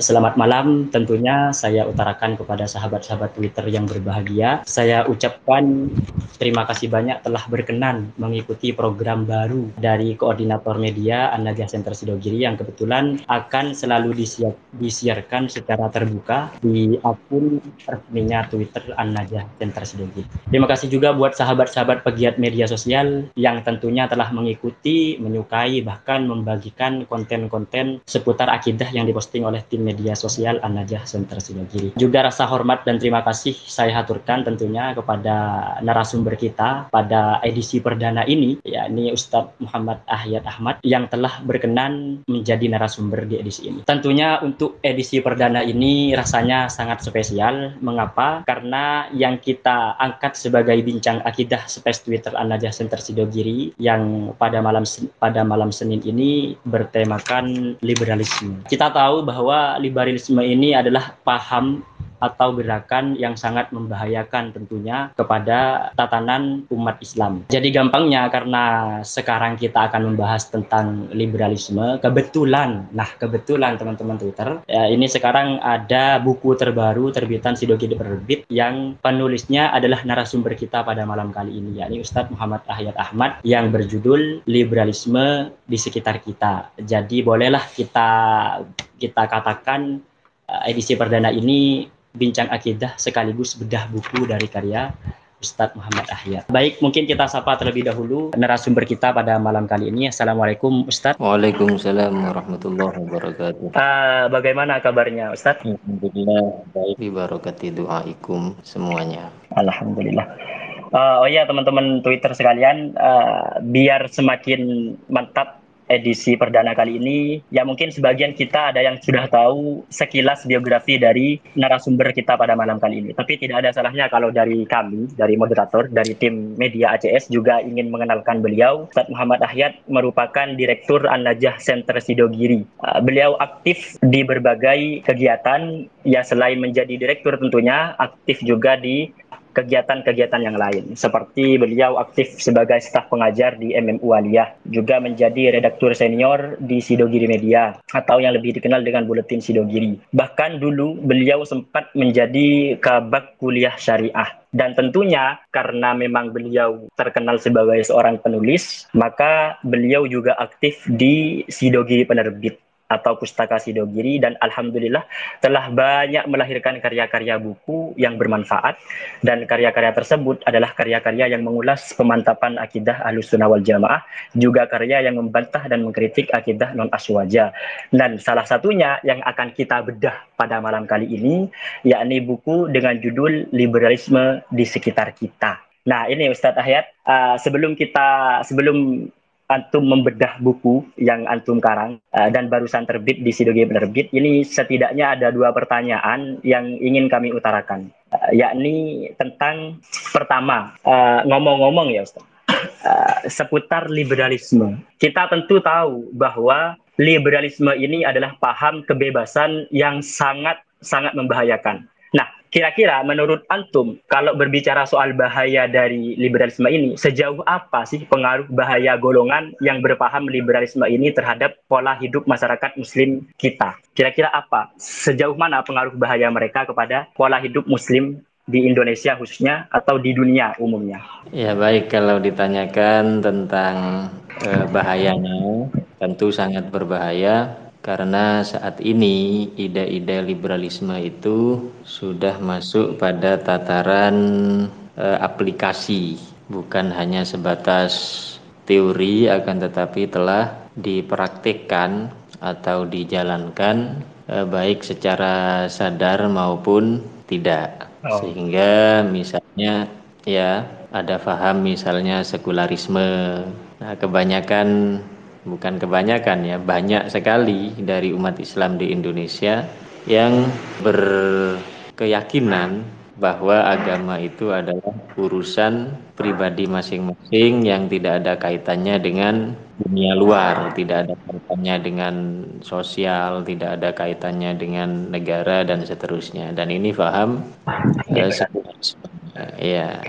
Selamat malam, tentunya saya utarakan kepada sahabat-sahabat Twitter yang berbahagia. Saya ucapkan terima kasih banyak telah berkenan mengikuti program baru dari Koordinator Media An-Najah Center Sidogiri yang kebetulan akan selalu disiar disiarkan secara terbuka di akun resminya Twitter An-Najah Center Sidogiri. Terima kasih juga buat sahabat-sahabat pegiat media sosial yang tentunya telah mengikuti, menyukai, bahkan membagikan konten-konten seputar akidah yang diposting oleh tim media sosial An-Najah Center Sinogiri. Juga rasa hormat dan terima kasih saya haturkan tentunya kepada narasumber kita pada edisi perdana ini, yakni Ustadz Muhammad Ahyat Ahmad yang telah berkenan menjadi narasumber di edisi ini. Tentunya untuk edisi perdana ini rasanya sangat spesial. Mengapa? Karena yang kita angkat sebagai bincang akidah space Twitter An-Najah Center Sidogiri yang pada malam pada malam Senin ini bertemakan liberalisme. Kita tahu bahwa liberalisme ini adalah paham atau gerakan yang sangat membahayakan tentunya kepada tatanan umat Islam. Jadi gampangnya karena sekarang kita akan membahas tentang liberalisme, kebetulan, nah kebetulan teman-teman Twitter, ya, ini sekarang ada buku terbaru terbitan Sidogi Penerbit yang penulisnya adalah narasumber kita pada malam kali ini, yakni Ustadz Muhammad Ahyat Ahmad yang berjudul Liberalisme di sekitar kita. Jadi bolehlah kita kita katakan uh, edisi perdana ini bincang akidah sekaligus bedah buku dari karya Ustadz Muhammad Ahyat. Baik, mungkin kita sapa terlebih dahulu narasumber kita pada malam kali ini. Assalamualaikum Ustadz. Waalaikumsalam warahmatullahi wabarakatuh. Uh, bagaimana kabarnya Ustadz? Alhamdulillah baik. Bibarakati doaikum semuanya. Alhamdulillah. Uh, oh ya teman-teman Twitter sekalian, uh, biar semakin mantap edisi perdana kali ini, ya mungkin sebagian kita ada yang sudah tahu sekilas biografi dari narasumber kita pada malam kali ini. Tapi tidak ada salahnya kalau dari kami, dari moderator, dari tim media ACS juga ingin mengenalkan beliau. Ustaz Muhammad Ahyat merupakan Direktur An-Najah Center Sidogiri. Uh, beliau aktif di berbagai kegiatan, ya selain menjadi direktur tentunya, aktif juga di kegiatan-kegiatan yang lain. Seperti beliau aktif sebagai staf pengajar di MMU Aliyah, juga menjadi redaktur senior di Sidogiri Media atau yang lebih dikenal dengan Buletin Sidogiri. Bahkan dulu beliau sempat menjadi kabak kuliah syariah. Dan tentunya karena memang beliau terkenal sebagai seorang penulis, maka beliau juga aktif di Sidogiri Penerbit atau Pustaka Sidogiri dan alhamdulillah telah banyak melahirkan karya-karya buku yang bermanfaat dan karya-karya tersebut adalah karya-karya yang mengulas pemantapan akidah Ahlus Sunnah wal Jamaah juga karya yang membantah dan mengkritik akidah non aswaja dan salah satunya yang akan kita bedah pada malam kali ini yakni buku dengan judul Liberalisme di sekitar kita. Nah, ini Ustadz Ahyat, uh, sebelum kita sebelum antum membedah buku yang antum karang uh, dan barusan terbit di Sidoge Penerbit, ini setidaknya ada dua pertanyaan yang ingin kami utarakan, uh, yakni tentang pertama uh, ngomong-ngomong ya Ustaz, uh, seputar liberalisme. Kita tentu tahu bahwa liberalisme ini adalah paham kebebasan yang sangat sangat membahayakan. Kira-kira menurut antum kalau berbicara soal bahaya dari liberalisme ini sejauh apa sih pengaruh bahaya golongan yang berpaham liberalisme ini terhadap pola hidup masyarakat muslim kita? Kira-kira apa? Sejauh mana pengaruh bahaya mereka kepada pola hidup muslim di Indonesia khususnya atau di dunia umumnya? Ya baik. Kalau ditanyakan tentang eh, bahayanya tentu sangat berbahaya karena saat ini ide-ide liberalisme itu sudah masuk pada tataran e, aplikasi. Bukan hanya sebatas teori akan tetapi telah dipraktikkan atau dijalankan e, baik secara sadar maupun tidak. Oh. sehingga misalnya ya ada paham misalnya sekularisme. Nah kebanyakan bukan kebanyakan ya, banyak sekali dari umat Islam di Indonesia yang berkeyakinan bahwa agama itu adalah urusan pribadi masing-masing yang tidak ada kaitannya dengan dunia luar, tidak ada kaitannya dengan sosial, tidak ada kaitannya dengan negara dan seterusnya. Dan ini paham ya, sekularisme. Ya.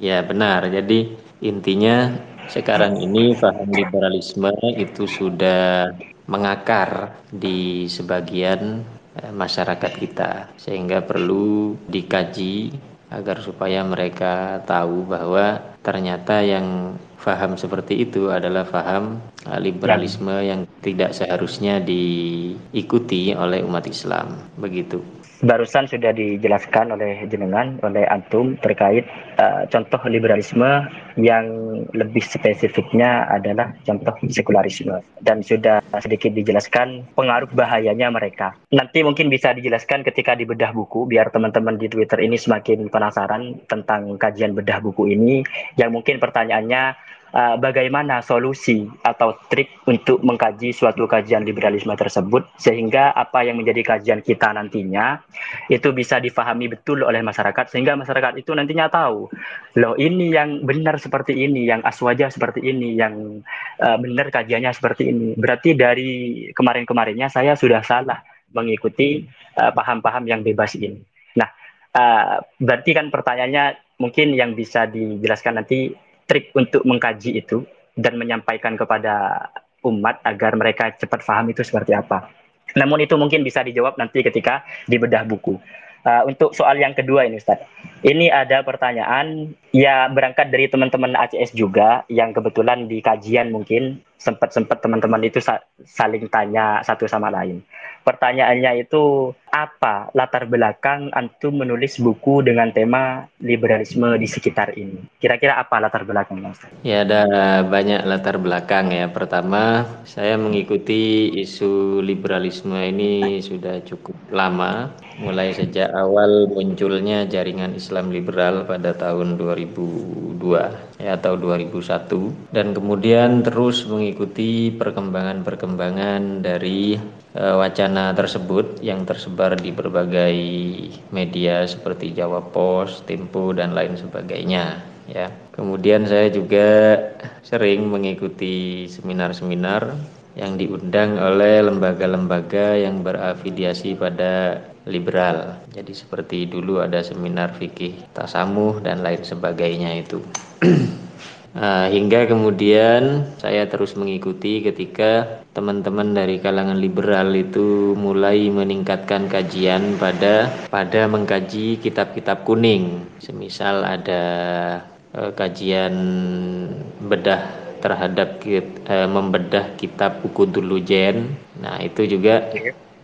Ya benar. Jadi intinya sekarang ini paham liberalisme itu sudah mengakar di sebagian eh, masyarakat kita sehingga perlu dikaji agar supaya mereka tahu bahwa ternyata yang faham seperti itu adalah faham eh, liberalisme yang tidak seharusnya diikuti oleh umat Islam. Begitu barusan sudah dijelaskan oleh jenengan oleh antum terkait uh, contoh liberalisme yang lebih spesifiknya adalah contoh sekularisme dan sudah sedikit dijelaskan pengaruh bahayanya mereka. Nanti mungkin bisa dijelaskan ketika di bedah buku biar teman-teman di Twitter ini semakin penasaran tentang kajian bedah buku ini yang mungkin pertanyaannya uh, bagaimana solusi atau trik untuk mengkaji suatu kajian liberalisme tersebut sehingga apa yang menjadi kajian kita nantinya itu bisa difahami betul oleh masyarakat sehingga masyarakat itu nantinya tahu loh ini yang benar seperti ini yang aswaja seperti ini yang uh, benar kajiannya seperti ini. Berarti dari kemarin-kemarinnya saya sudah salah mengikuti uh, paham-paham uh, yang bebas ini. Nah uh, berarti kan pertanyaannya mungkin yang bisa dijelaskan nanti trik untuk mengkaji itu dan menyampaikan kepada umat agar mereka cepat paham itu seperti apa. Namun itu mungkin bisa dijawab nanti ketika dibedah buku. Uh, untuk soal yang kedua ini Ustaz. Ini ada pertanyaan ya berangkat dari teman-teman ACS juga yang kebetulan di kajian mungkin sempat-sempat teman-teman itu sa saling tanya satu sama lain. Pertanyaannya itu apa latar belakang antum menulis buku dengan tema liberalisme di sekitar ini? Kira-kira apa latar belakangnya? Ya ada banyak latar belakang ya. Pertama, saya mengikuti isu liberalisme ini sudah cukup lama, mulai sejak awal munculnya jaringan Islam liberal pada tahun 2002 ya atau 2001 dan kemudian terus mengikuti perkembangan-perkembangan dari uh, wacana tersebut yang tersebar di berbagai media seperti Jawa Pos, Tempo dan lain sebagainya ya. Kemudian saya juga sering mengikuti seminar-seminar yang diundang oleh lembaga-lembaga yang berafiliasi pada liberal. Jadi seperti dulu ada seminar fikih tasamuh dan lain sebagainya itu. Nah, hingga kemudian saya terus mengikuti ketika teman-teman dari kalangan liberal itu mulai meningkatkan kajian pada pada mengkaji kitab-kitab kuning. Semisal ada eh, kajian bedah terhadap eh, membedah kitab Ukudulujen. Nah, itu juga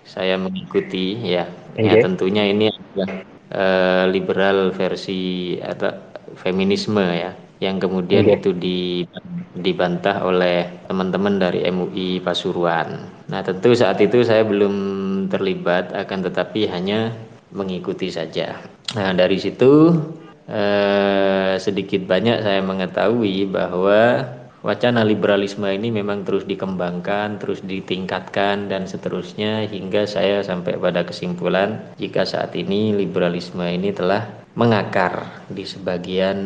saya mengikuti ya. Ya tentunya ini adalah eh, liberal versi atau feminisme ya yang kemudian okay. itu dibantah oleh teman-teman dari MUI Pasuruan. Nah, tentu saat itu saya belum terlibat akan tetapi hanya mengikuti saja. Nah, dari situ eh, sedikit banyak saya mengetahui bahwa wacana liberalisme ini memang terus dikembangkan, terus ditingkatkan dan seterusnya hingga saya sampai pada kesimpulan jika saat ini liberalisme ini telah mengakar di sebagian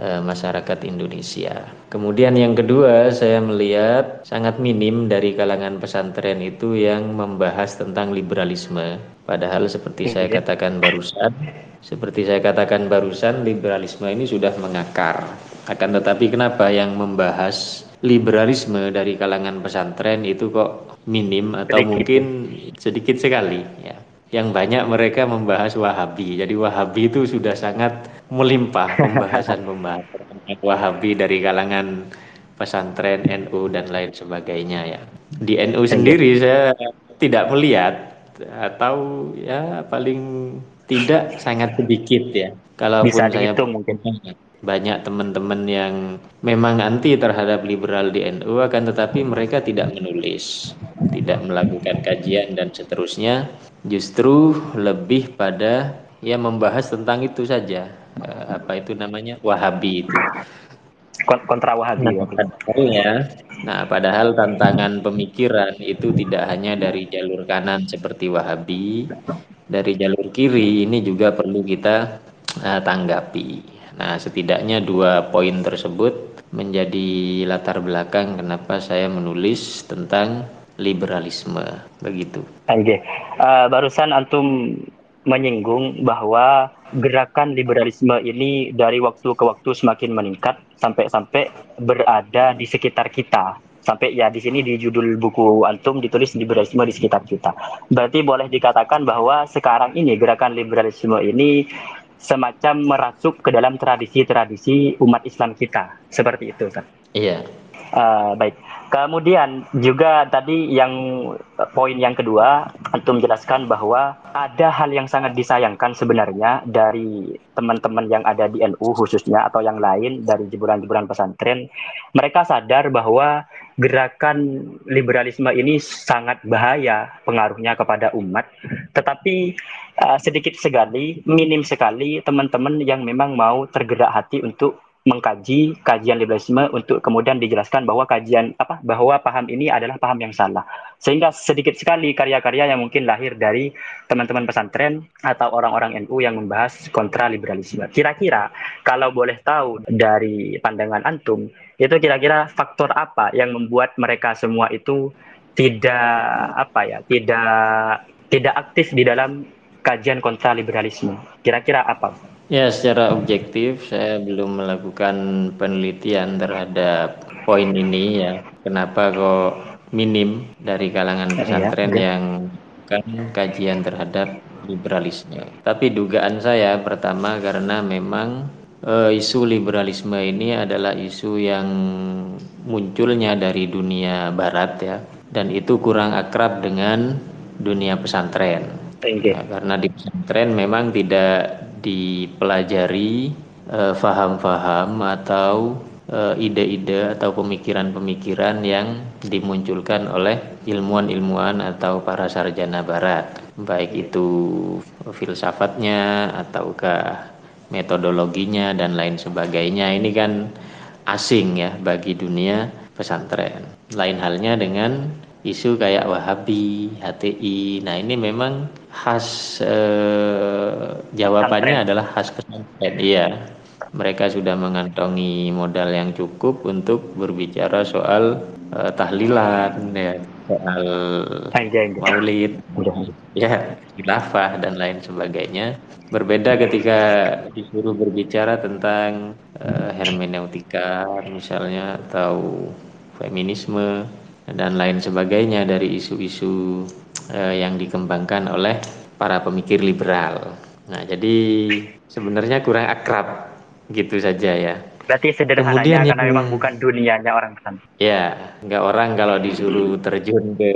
Eh, masyarakat Indonesia. Kemudian yang kedua, saya melihat sangat minim dari kalangan pesantren itu yang membahas tentang liberalisme. Padahal seperti saya katakan barusan, seperti saya katakan barusan, liberalisme ini sudah mengakar. Akan tetapi kenapa yang membahas liberalisme dari kalangan pesantren itu kok minim atau mungkin sedikit sekali ya yang banyak mereka membahas Wahabi. Jadi Wahabi itu sudah sangat melimpah pembahasan-pembahasan Wahabi dari kalangan pesantren NU dan lain sebagainya ya. Di NU sendiri saya tidak melihat atau ya paling tidak sangat sedikit ya. Kalaupun Bisa saya mungkin banyak teman-teman yang memang anti terhadap liberal di NU akan tetapi mereka tidak menulis, tidak melakukan kajian dan seterusnya justru lebih pada ya membahas tentang itu saja. Uh, apa itu namanya? Wahabi itu. Kontra Wahabi nah, ya? nah padahal tantangan pemikiran itu tidak hanya dari jalur kanan seperti Wahabi dari jalur kiri ini juga perlu kita uh, tanggapi. Nah setidaknya dua poin tersebut menjadi latar belakang kenapa saya menulis tentang liberalisme. Begitu. Oke, uh, barusan antum menyinggung bahwa gerakan liberalisme ini dari waktu ke waktu semakin meningkat sampai-sampai berada di sekitar kita Sampai ya di sini di judul buku antum ditulis liberalisme di sekitar kita. Berarti boleh dikatakan bahwa sekarang ini gerakan liberalisme ini semacam merasuk ke dalam tradisi-tradisi umat Islam kita. Seperti itu, kan? Iya. Uh, baik. Kemudian juga tadi yang poin yang kedua, antum menjelaskan bahwa ada hal yang sangat disayangkan sebenarnya dari teman-teman yang ada di NU khususnya atau yang lain dari jeburan-jeburan pesantren, mereka sadar bahwa gerakan liberalisme ini sangat bahaya pengaruhnya kepada umat, tetapi uh, sedikit sekali, minim sekali teman-teman yang memang mau tergerak hati untuk mengkaji kajian liberalisme untuk kemudian dijelaskan bahwa kajian apa bahwa paham ini adalah paham yang salah. Sehingga sedikit sekali karya-karya yang mungkin lahir dari teman-teman pesantren atau orang-orang NU yang membahas kontra liberalisme. Kira-kira kalau boleh tahu dari pandangan antum itu kira-kira faktor apa yang membuat mereka semua itu tidak apa ya tidak tidak aktif di dalam kajian kontra liberalisme kira-kira apa Ya, secara objektif saya belum melakukan penelitian terhadap poin ini ya. Kenapa kok minim dari kalangan iya, pesantren ya, yang kan kajian terhadap liberalisme. Tapi dugaan saya pertama karena memang e, isu liberalisme ini adalah isu yang munculnya dari dunia barat ya dan itu kurang akrab dengan dunia pesantren. Ya, karena di pesantren memang tidak dipelajari eh, faham-faham atau eh, ide-ide atau pemikiran-pemikiran yang dimunculkan oleh ilmuwan-ilmuwan atau para sarjana barat. Baik itu filsafatnya ataukah metodologinya dan lain sebagainya. Ini kan asing ya bagi dunia pesantren. Lain halnya dengan isu kayak Wahabi, HTI. Nah, ini memang khas eh, jawabannya adalah khas pesantren. Iya. Mereka sudah mengantongi modal yang cukup untuk berbicara soal eh, tahlilan ya, soal maulid, ya, khilafah dan lain sebagainya. Berbeda ketika disuruh berbicara tentang eh, hermeneutika misalnya atau feminisme dan lain sebagainya dari isu-isu eh, yang dikembangkan oleh para pemikir liberal. Nah, jadi sebenarnya kurang akrab gitu saja ya. Berarti sederhananya Kemudian karena yang, memang bukan dunianya orang pesan. Ya, nggak orang kalau disuruh terjun ke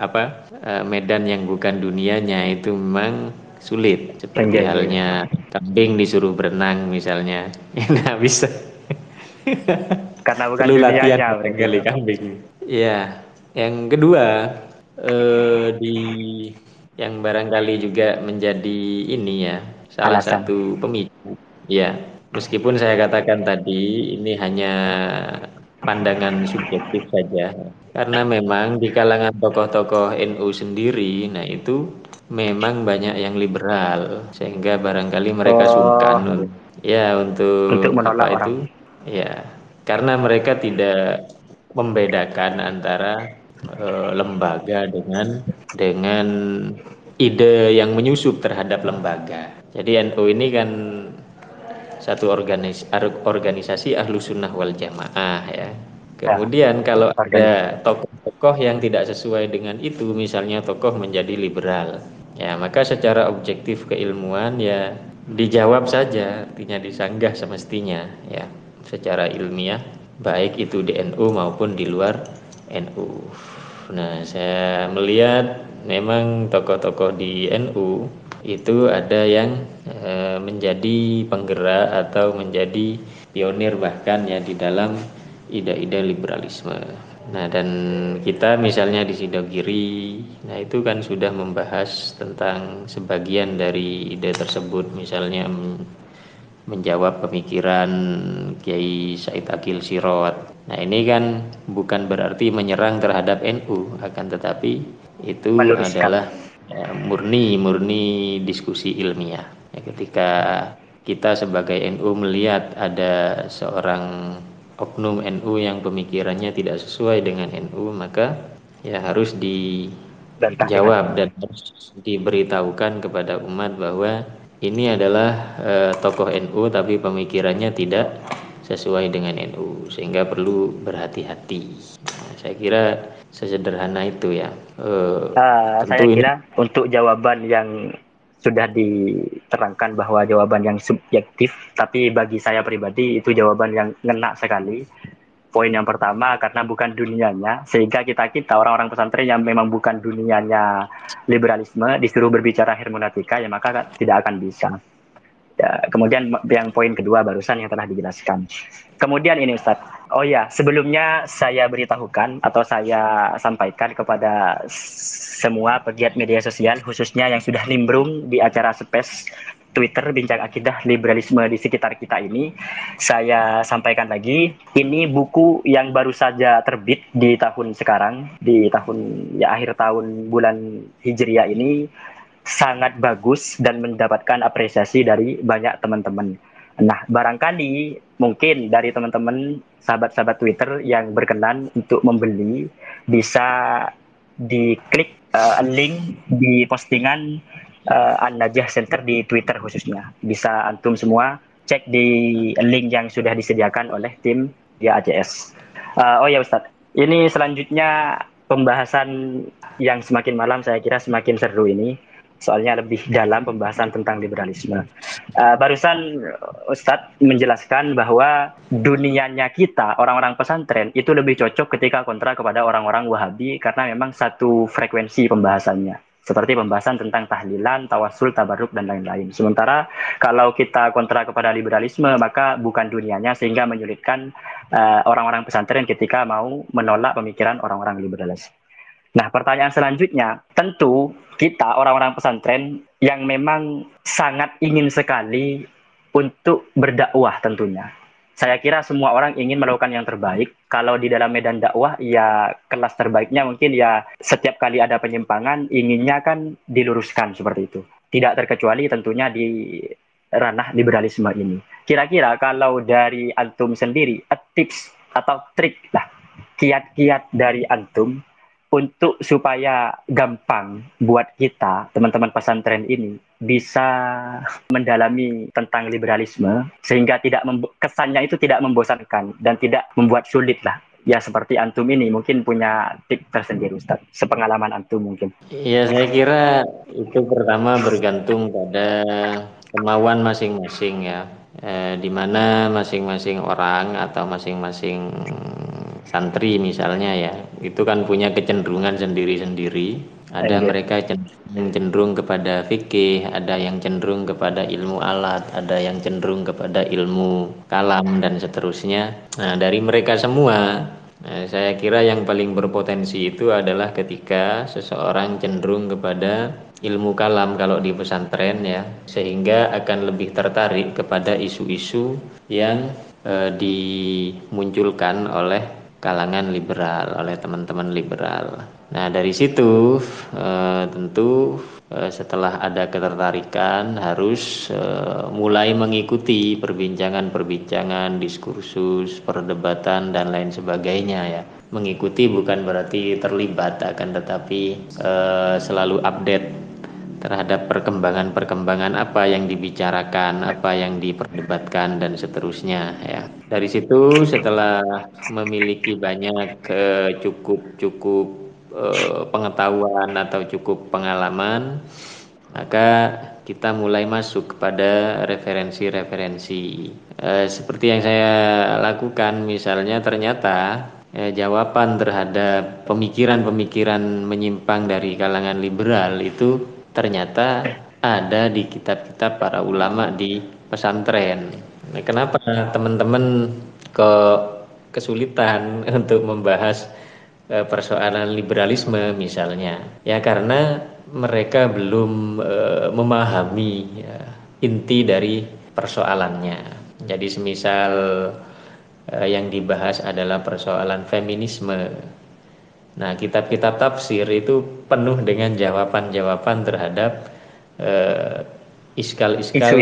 apa eh, medan yang bukan dunianya itu memang sulit. Seperti Enggak, halnya kambing disuruh berenang misalnya, nggak bisa. karena bukan Perlu dunianya. Latihan kambing. Ya, yang kedua eh, di yang barangkali juga menjadi ini ya salah Alasan. satu pemicu. Ya, meskipun saya katakan tadi ini hanya pandangan subjektif saja, karena memang di kalangan tokoh-tokoh NU sendiri, nah itu memang banyak yang liberal, sehingga barangkali mereka oh. sungkan ya untuk, untuk menolak apa orang. itu, ya karena mereka tidak membedakan antara e, lembaga dengan dengan ide yang menyusup terhadap lembaga. Jadi NU ini kan satu organis organisasi ahlu sunnah wal jamaah ya. Kemudian kalau ada tokoh-tokoh yang tidak sesuai dengan itu, misalnya tokoh menjadi liberal, ya maka secara objektif keilmuan ya dijawab saja, artinya disanggah semestinya ya secara ilmiah baik itu di NU maupun di luar NU. Nah, saya melihat memang tokoh-tokoh di NU itu ada yang e, menjadi penggerak atau menjadi pionir bahkan ya di dalam ide-ide liberalisme. Nah, dan kita misalnya di Sidogiri, nah itu kan sudah membahas tentang sebagian dari ide tersebut misalnya menjawab pemikiran Kiai Said Akil Sirot. Nah ini kan bukan berarti menyerang terhadap NU, akan tetapi itu adalah ya, murni murni diskusi ilmiah. Ya, ketika kita sebagai NU melihat ada seorang oknum NU yang pemikirannya tidak sesuai dengan NU, maka ya harus dijawab dan harus diberitahukan kepada umat bahwa ini adalah e, tokoh NU tapi pemikirannya tidak sesuai dengan NU sehingga perlu berhati-hati. Nah, saya kira sesederhana itu ya. Uh, uh, saya kira ini... untuk jawaban yang sudah diterangkan bahwa jawaban yang subjektif, tapi bagi saya pribadi itu jawaban yang ngena sekali. Poin yang pertama karena bukan dunianya, sehingga kita kita orang-orang pesantren yang memang bukan dunianya liberalisme disuruh berbicara hermeneutika, ya maka tidak akan bisa. Ya, kemudian yang poin kedua barusan yang telah dijelaskan. Kemudian ini Ustaz. Oh ya, sebelumnya saya beritahukan atau saya sampaikan kepada semua pegiat media sosial khususnya yang sudah nimbrung di acara Space Twitter Bincang Akidah Liberalisme di sekitar kita ini. Saya sampaikan lagi, ini buku yang baru saja terbit di tahun sekarang, di tahun ya akhir tahun bulan Hijriah ini sangat bagus dan mendapatkan apresiasi dari banyak teman-teman. Nah, barangkali mungkin dari teman-teman sahabat-sahabat Twitter yang berkenan untuk membeli bisa diklik uh, link di postingan uh, An-Najah Center di Twitter khususnya. Bisa antum semua cek di link yang sudah disediakan oleh tim di ACS. Uh, oh ya Ustadz, ini selanjutnya pembahasan yang semakin malam saya kira semakin seru ini soalnya lebih dalam pembahasan tentang liberalisme. Uh, barusan Ustadz menjelaskan bahwa dunianya kita, orang-orang pesantren, itu lebih cocok ketika kontra kepada orang-orang Wahabi karena memang satu frekuensi pembahasannya. Seperti pembahasan tentang tahlilan, tawasul, tabarruk, dan lain-lain. Sementara kalau kita kontra kepada liberalisme, maka bukan dunianya sehingga menyulitkan uh, orang-orang pesantren ketika mau menolak pemikiran orang-orang liberalis. Nah, pertanyaan selanjutnya, tentu kita orang-orang pesantren yang memang sangat ingin sekali untuk berdakwah tentunya. Saya kira semua orang ingin melakukan yang terbaik. Kalau di dalam medan dakwah, ya kelas terbaiknya mungkin ya setiap kali ada penyimpangan, inginnya kan diluruskan seperti itu. Tidak terkecuali tentunya di ranah liberalisme ini. Kira-kira kalau dari antum sendiri, tips atau trik lah, kiat-kiat dari antum untuk supaya gampang buat kita teman-teman pesantren ini bisa mendalami tentang liberalisme sehingga tidak kesannya itu tidak membosankan dan tidak membuat sulit lah ya seperti antum ini mungkin punya tip tersendiri Ustaz. Sepengalaman antum mungkin. Ya saya kira itu pertama bergantung pada kemauan masing-masing ya eh, di mana masing-masing orang atau masing-masing santri misalnya ya itu kan punya kecenderungan sendiri-sendiri ada Ayo. mereka yang cenderung kepada fikih ada yang cenderung kepada ilmu alat ada yang cenderung kepada ilmu kalam dan seterusnya nah dari mereka semua nah, saya kira yang paling berpotensi itu adalah ketika seseorang cenderung kepada ilmu kalam kalau di pesantren ya sehingga akan lebih tertarik kepada isu-isu yang e, dimunculkan oleh kalangan liberal oleh teman-teman liberal. Nah dari situ e, tentu setelah ada ketertarikan harus e, mulai mengikuti perbincangan-perbincangan, diskursus, perdebatan dan lain sebagainya ya. Mengikuti bukan berarti terlibat akan tetapi e, selalu update terhadap perkembangan-perkembangan apa yang dibicarakan, apa yang diperdebatkan dan seterusnya ya. Dari situ setelah memiliki banyak cukup-cukup uh, pengetahuan atau cukup pengalaman, maka kita mulai masuk kepada referensi-referensi. Uh, seperti yang saya lakukan misalnya ternyata eh, jawaban terhadap pemikiran-pemikiran menyimpang dari kalangan liberal itu ternyata ada di kitab-kitab para ulama di pesantren. Nah, kenapa teman-teman ke kesulitan untuk membahas persoalan liberalisme misalnya? Ya karena mereka belum e, memahami ya, inti dari persoalannya. Jadi semisal e, yang dibahas adalah persoalan feminisme Nah, kitab-kitab tafsir itu penuh dengan jawaban-jawaban terhadap uh, iskal-iskal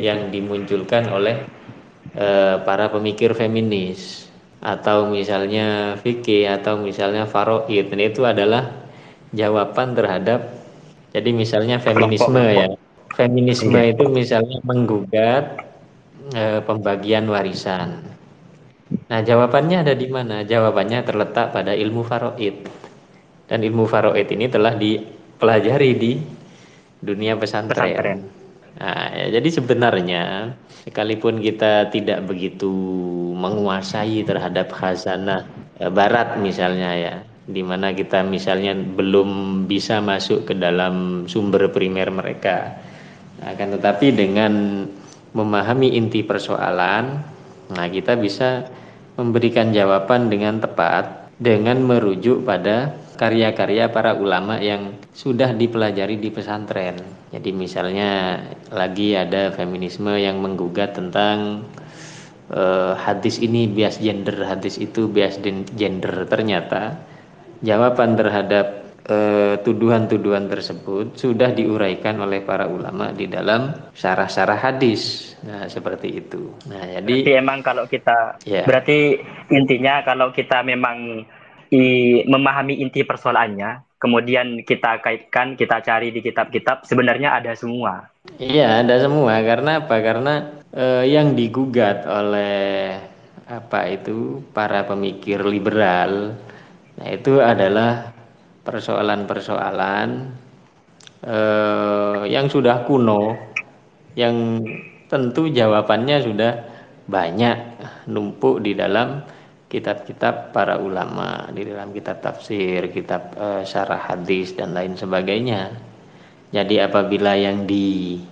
yang dimunculkan oleh para pemikir feminis atau misalnya fikih atau misalnya faroid. Ini itu adalah jawaban terhadap jadi misalnya feminisme ya. Feminisme itu misalnya menggugat uh, pembagian warisan Nah, jawabannya ada di mana? Jawabannya terletak pada ilmu faraid. Dan ilmu faraid ini telah dipelajari di dunia pesantren. pesantren. Nah, ya, jadi sebenarnya sekalipun kita tidak begitu menguasai terhadap khazanah eh, barat misalnya ya, di mana kita misalnya belum bisa masuk ke dalam sumber primer mereka. Nah, akan tetapi dengan memahami inti persoalan, nah kita bisa memberikan jawaban dengan tepat dengan merujuk pada karya-karya para ulama yang sudah dipelajari di pesantren. Jadi misalnya lagi ada feminisme yang menggugat tentang uh, hadis ini bias gender, hadis itu bias gender. Ternyata jawaban terhadap eh, tuduhan-tuduhan tersebut sudah diuraikan oleh para ulama di dalam syarah-syarah hadis. Nah, seperti itu. Nah, jadi berarti emang kalau kita ya. berarti intinya kalau kita memang i, memahami inti persoalannya, kemudian kita kaitkan, kita cari di kitab-kitab, sebenarnya ada semua. Iya, ada semua. Karena apa? Karena eh, yang digugat oleh apa itu para pemikir liberal, nah itu adalah persoalan-persoalan eh, yang sudah kuno, yang tentu jawabannya sudah banyak numpuk di dalam kitab-kitab para ulama di dalam kitab tafsir, kitab uh, syarah hadis dan lain sebagainya. Jadi apabila yang di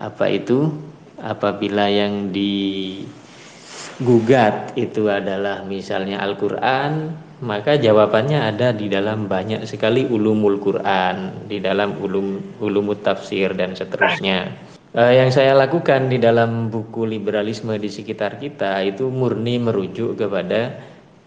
apa itu apabila yang digugat itu adalah misalnya Al-Qur'an, maka jawabannya ada di dalam banyak sekali ulumul Quran, di dalam ulum ulumut tafsir dan seterusnya. Uh, yang saya lakukan di dalam buku liberalisme di sekitar kita itu murni merujuk kepada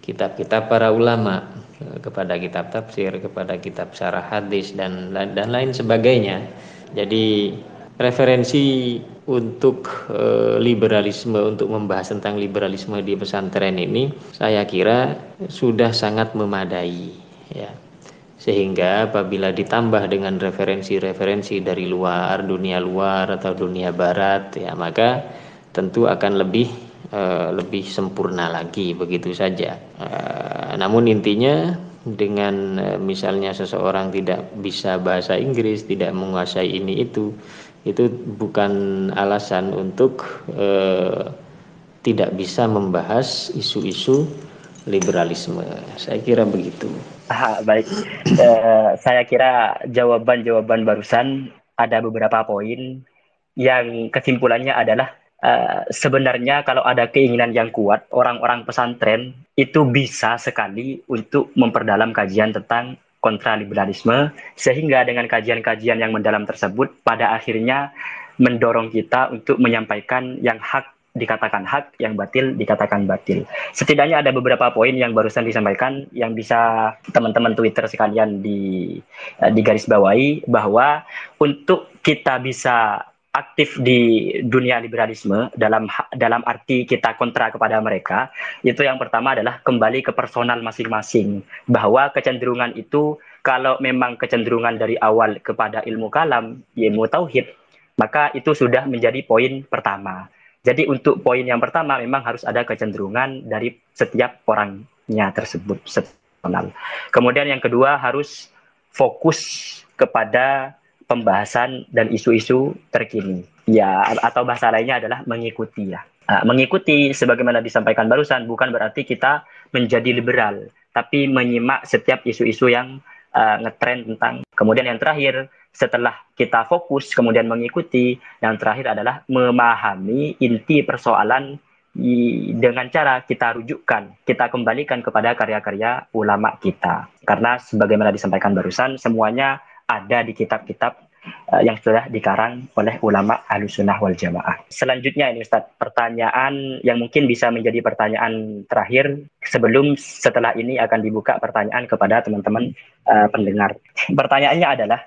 kitab-kitab para ulama, uh, kepada kitab tafsir, kepada kitab syarah hadis dan dan lain sebagainya. Jadi referensi untuk uh, liberalisme untuk membahas tentang liberalisme di pesantren ini saya kira sudah sangat memadai ya sehingga apabila ditambah dengan referensi-referensi dari luar dunia luar atau dunia barat ya maka tentu akan lebih uh, lebih sempurna lagi begitu saja. Uh, namun intinya dengan uh, misalnya seseorang tidak bisa bahasa Inggris tidak menguasai ini itu itu bukan alasan untuk uh, tidak bisa membahas isu-isu liberalisme. Saya kira begitu. Ah, baik, uh, saya kira jawaban-jawaban barusan ada beberapa poin. Yang kesimpulannya adalah uh, sebenarnya kalau ada keinginan yang kuat, orang-orang pesantren itu bisa sekali untuk memperdalam kajian tentang kontraliberalisme sehingga dengan kajian-kajian yang mendalam tersebut pada akhirnya mendorong kita untuk menyampaikan yang hak dikatakan hak, yang batil dikatakan batil. Setidaknya ada beberapa poin yang barusan disampaikan yang bisa teman-teman Twitter sekalian di uh, di garis bawahi bahwa untuk kita bisa aktif di dunia liberalisme dalam dalam arti kita kontra kepada mereka itu yang pertama adalah kembali ke personal masing-masing bahwa kecenderungan itu kalau memang kecenderungan dari awal kepada ilmu kalam ilmu tauhid maka itu sudah menjadi poin pertama jadi untuk poin yang pertama memang harus ada kecenderungan dari setiap orangnya tersebut personal. Kemudian yang kedua harus fokus kepada pembahasan dan isu-isu terkini. Ya atau bahasa lainnya adalah mengikuti ya. Nah, mengikuti sebagaimana disampaikan barusan bukan berarti kita menjadi liberal, tapi menyimak setiap isu-isu yang uh, ngetren tentang. Kemudian yang terakhir setelah kita fokus kemudian mengikuti yang terakhir adalah memahami inti persoalan dengan cara kita rujukkan, kita kembalikan kepada karya-karya ulama kita. Karena sebagaimana disampaikan barusan, semuanya ada di kitab-kitab uh, yang sudah dikarang oleh ulama alusunah wal jamaah. Selanjutnya ini Ustaz, pertanyaan yang mungkin bisa menjadi pertanyaan terakhir sebelum setelah ini akan dibuka pertanyaan kepada teman-teman uh, pendengar. Pertanyaannya adalah,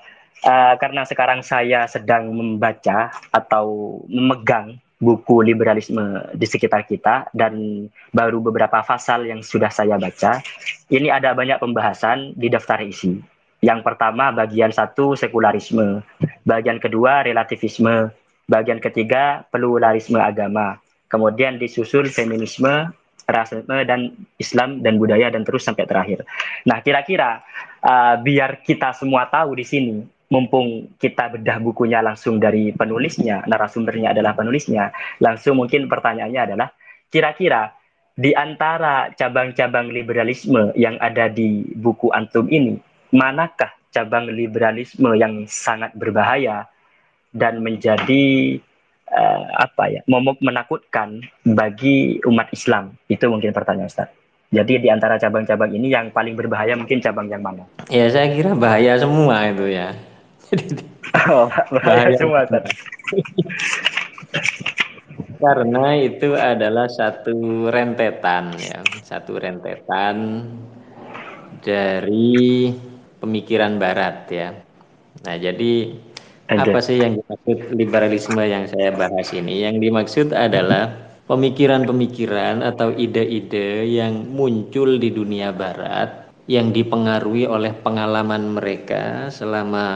uh, karena sekarang saya sedang membaca atau memegang buku liberalisme di sekitar kita dan baru beberapa pasal yang sudah saya baca. Ini ada banyak pembahasan di daftar isi. Yang pertama bagian satu sekularisme, bagian kedua relativisme, bagian ketiga pluralisme agama, kemudian disusul feminisme, rasisme dan Islam dan budaya dan terus sampai terakhir. Nah, kira-kira uh, biar kita semua tahu di sini, mumpung kita bedah bukunya langsung dari penulisnya, narasumbernya adalah penulisnya, langsung mungkin pertanyaannya adalah kira-kira di antara cabang-cabang liberalisme yang ada di buku antum ini, manakah cabang liberalisme yang sangat berbahaya dan menjadi uh, apa ya momok menakutkan bagi umat Islam itu mungkin pertanyaan Ustaz. Jadi di antara cabang-cabang ini yang paling berbahaya mungkin cabang yang mana? Ya saya kira bahaya semua itu ya. Oh, bahaya. Karena itu adalah satu rentetan ya, satu rentetan dari pemikiran barat ya. Nah, jadi apa sih yang dimaksud liberalisme yang saya bahas ini? Yang dimaksud adalah pemikiran-pemikiran atau ide-ide yang muncul di dunia barat yang dipengaruhi oleh pengalaman mereka selama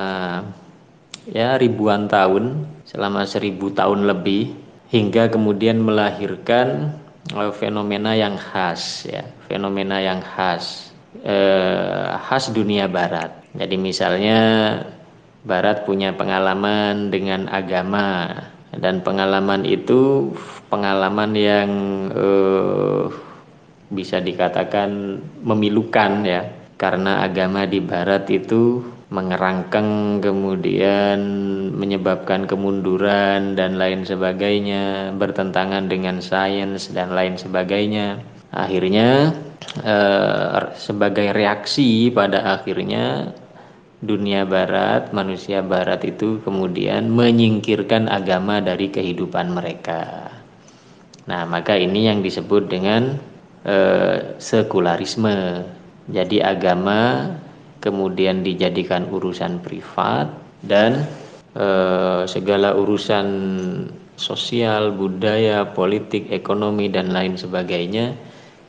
ya ribuan tahun, selama seribu tahun lebih hingga kemudian melahirkan eh, fenomena yang khas ya, fenomena yang khas eh, khas dunia barat. Jadi misalnya Barat punya pengalaman dengan agama dan pengalaman itu pengalaman yang uh, bisa dikatakan memilukan ya karena agama di Barat itu mengerangkeng kemudian menyebabkan kemunduran dan lain sebagainya bertentangan dengan sains dan lain sebagainya akhirnya eh, sebagai reaksi pada akhirnya dunia barat, manusia barat itu kemudian menyingkirkan agama dari kehidupan mereka. Nah, maka ini yang disebut dengan eh, sekularisme. Jadi agama kemudian dijadikan urusan privat dan eh, segala urusan sosial, budaya, politik, ekonomi dan lain sebagainya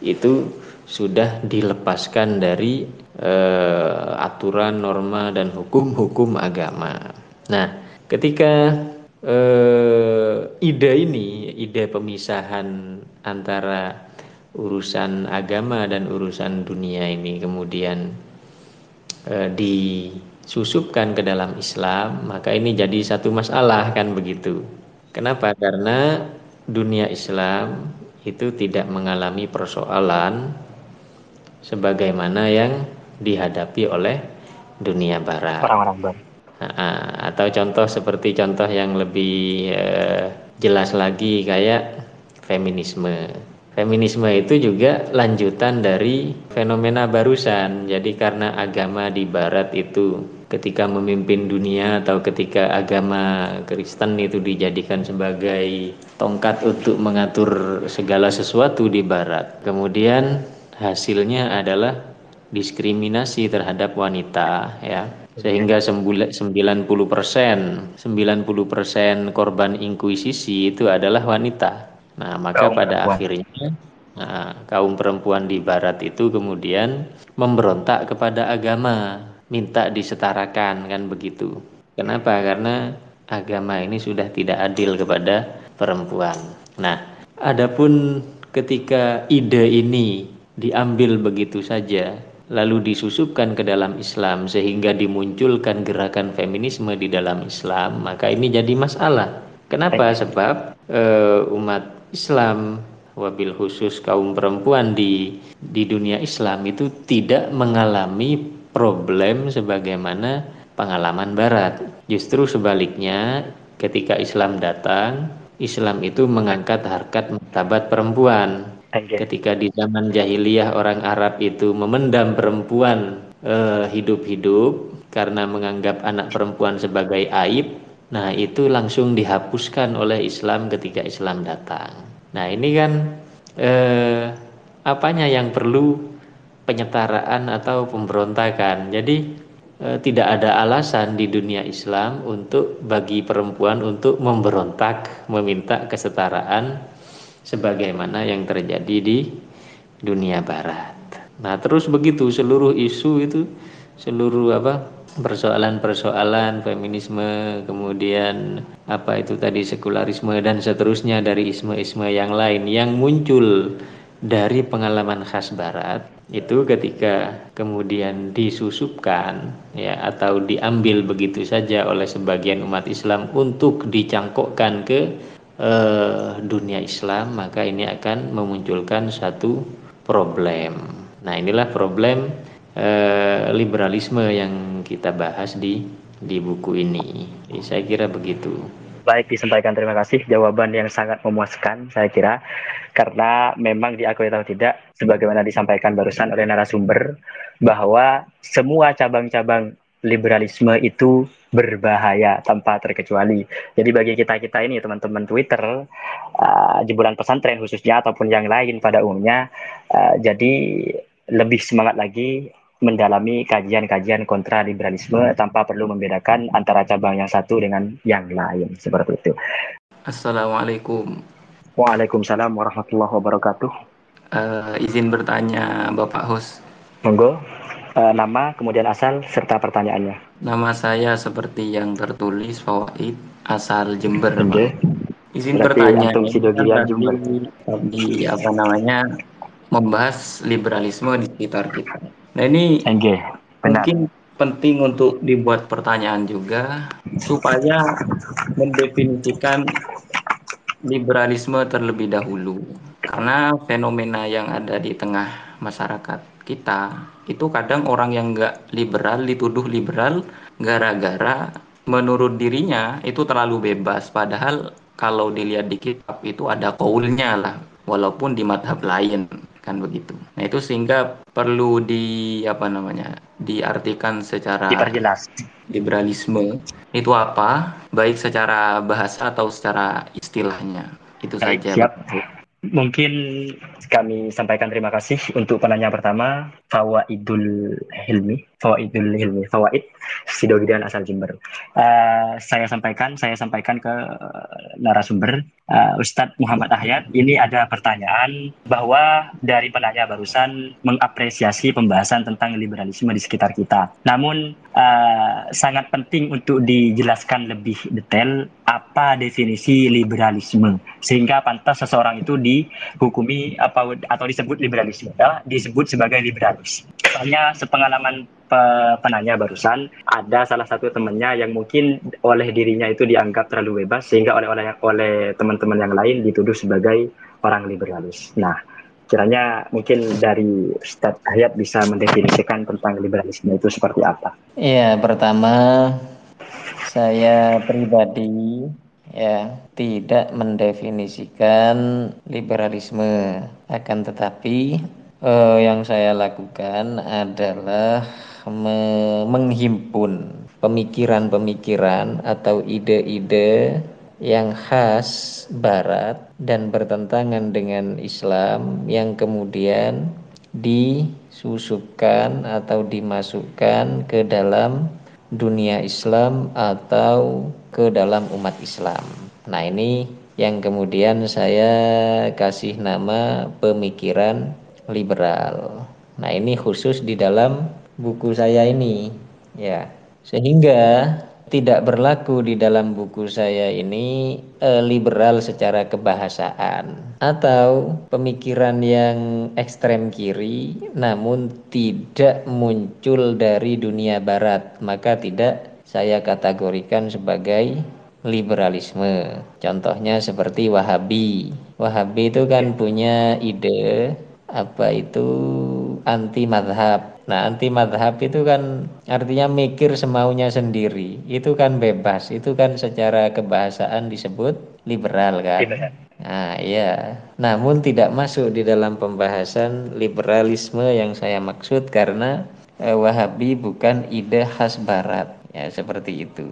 itu sudah dilepaskan dari uh, aturan, norma dan hukum-hukum agama. Nah, ketika uh, ide ini, ide pemisahan antara urusan agama dan urusan dunia ini kemudian uh, disusupkan ke dalam Islam, maka ini jadi satu masalah kan begitu. Kenapa? Karena dunia Islam itu tidak mengalami persoalan sebagaimana yang dihadapi oleh dunia barat. Orang-orang barat. Nah, atau contoh seperti contoh yang lebih eh, jelas lagi kayak feminisme. Feminisme itu juga lanjutan dari fenomena barusan. Jadi karena agama di barat itu ketika memimpin dunia atau ketika agama Kristen itu dijadikan sebagai tongkat untuk mengatur segala sesuatu di barat. Kemudian hasilnya adalah diskriminasi terhadap wanita ya sehingga 90 persen 90 persen korban inkuisisi itu adalah wanita nah maka kaum pada perempuan. akhirnya nah, kaum perempuan di barat itu kemudian memberontak kepada agama minta disetarakan kan begitu. Kenapa? Karena agama ini sudah tidak adil kepada perempuan. Nah adapun ketika ide ini diambil begitu saja lalu disusupkan ke dalam Islam sehingga dimunculkan gerakan feminisme di dalam Islam maka ini jadi masalah. Kenapa? Sebab e, umat Islam. Wabil khusus kaum perempuan di di dunia Islam itu tidak mengalami problem sebagaimana pengalaman barat. Justru sebaliknya ketika Islam datang Islam itu mengangkat harkat martabat perempuan. Ketika di zaman jahiliyah orang Arab itu memendam perempuan eh, hidup-hidup eh, karena menganggap anak perempuan sebagai aib, nah itu langsung dihapuskan oleh Islam ketika Islam datang. Nah ini kan eh, apanya yang perlu penyetaraan atau pemberontakan. Jadi eh, tidak ada alasan di dunia Islam untuk bagi perempuan untuk memberontak, meminta kesetaraan sebagaimana yang terjadi di dunia barat. Nah, terus begitu seluruh isu itu seluruh apa persoalan-persoalan feminisme, kemudian apa itu tadi sekularisme dan seterusnya dari isme-isme yang lain yang muncul dari pengalaman khas barat itu ketika kemudian disusupkan ya atau diambil begitu saja oleh sebagian umat Islam untuk dicangkokkan ke eh, dunia Islam maka ini akan memunculkan satu problem. Nah, inilah problem eh, liberalisme yang kita bahas di di buku ini. Jadi saya kira begitu. Baik disampaikan terima kasih jawaban yang sangat memuaskan saya kira karena memang diakui atau tidak sebagaimana disampaikan barusan oleh narasumber bahwa semua cabang-cabang liberalisme itu berbahaya tanpa terkecuali. Jadi bagi kita-kita ini teman-teman Twitter uh, jebolan pesantren khususnya ataupun yang lain pada umumnya uh, jadi lebih semangat lagi mendalami kajian-kajian kontra liberalisme tanpa perlu membedakan antara cabang yang satu dengan yang lain seperti itu. Assalamualaikum. Waalaikumsalam warahmatullahi wabarakatuh. Uh, izin bertanya Bapak Hus. Monggo. Uh, nama, kemudian asal serta pertanyaannya. Nama saya seperti yang tertulis Fawaid asal Jember. Okay. Izin Berarti bertanya. Antum Jember. Di, di apa namanya membahas liberalisme di sekitar kita. Nah ini okay. mungkin penting untuk dibuat pertanyaan juga supaya mendefinisikan liberalisme terlebih dahulu. Karena fenomena yang ada di tengah masyarakat kita itu kadang orang yang nggak liberal dituduh liberal gara-gara menurut dirinya itu terlalu bebas. Padahal kalau dilihat di kitab itu ada kaulnya lah walaupun di madhab lain kan begitu. Nah itu sehingga perlu di apa namanya diartikan secara diperjelas liberalisme itu apa baik secara bahasa atau secara istilahnya itu Baik, saja. Siap. Mungkin kami sampaikan terima kasih untuk penanya pertama Fawaidul Hilmi, Fawaidul Hilmi, Fawaid Sidogidan asal Jember. Uh, saya sampaikan, saya sampaikan ke narasumber uh, Ustadz Muhammad Ahyat. Ini ada pertanyaan bahwa dari penanya barusan mengapresiasi pembahasan tentang liberalisme di sekitar kita. Namun uh, sangat penting untuk dijelaskan lebih detail apa definisi liberalisme sehingga pantas seseorang itu dihukumi apa atau disebut liberalisme ya, disebut sebagai liberalis. Soalnya sepengalaman penanya barusan ada salah satu temannya yang mungkin oleh dirinya itu dianggap terlalu bebas sehingga oleh oleh oleh teman-teman yang lain dituduh sebagai orang liberalis. Nah, kiranya mungkin dari Ustadz Hayat bisa mendefinisikan tentang liberalisme itu seperti apa? Iya, pertama saya pribadi ya tidak mendefinisikan liberalisme akan tetapi eh, yang saya lakukan adalah menghimpun pemikiran-pemikiran atau ide-ide yang khas barat dan bertentangan dengan Islam yang kemudian disusupkan atau dimasukkan ke dalam dunia Islam atau ke dalam umat Islam. Nah, ini yang kemudian saya kasih nama pemikiran liberal. Nah, ini khusus di dalam buku saya ini, ya. Sehingga tidak berlaku di dalam buku saya ini e, liberal secara kebahasaan atau pemikiran yang ekstrem kiri namun tidak muncul dari dunia barat. Maka tidak saya kategorikan sebagai liberalisme. Contohnya seperti Wahabi. Wahabi itu kan punya ide apa itu anti madhab Nah, anti madhab itu kan artinya mikir semaunya sendiri. Itu kan bebas. Itu kan secara kebahasaan disebut liberal kan. Nah, iya. Namun tidak masuk di dalam pembahasan liberalisme yang saya maksud karena eh, Wahabi bukan ide khas barat. Ya, seperti itu.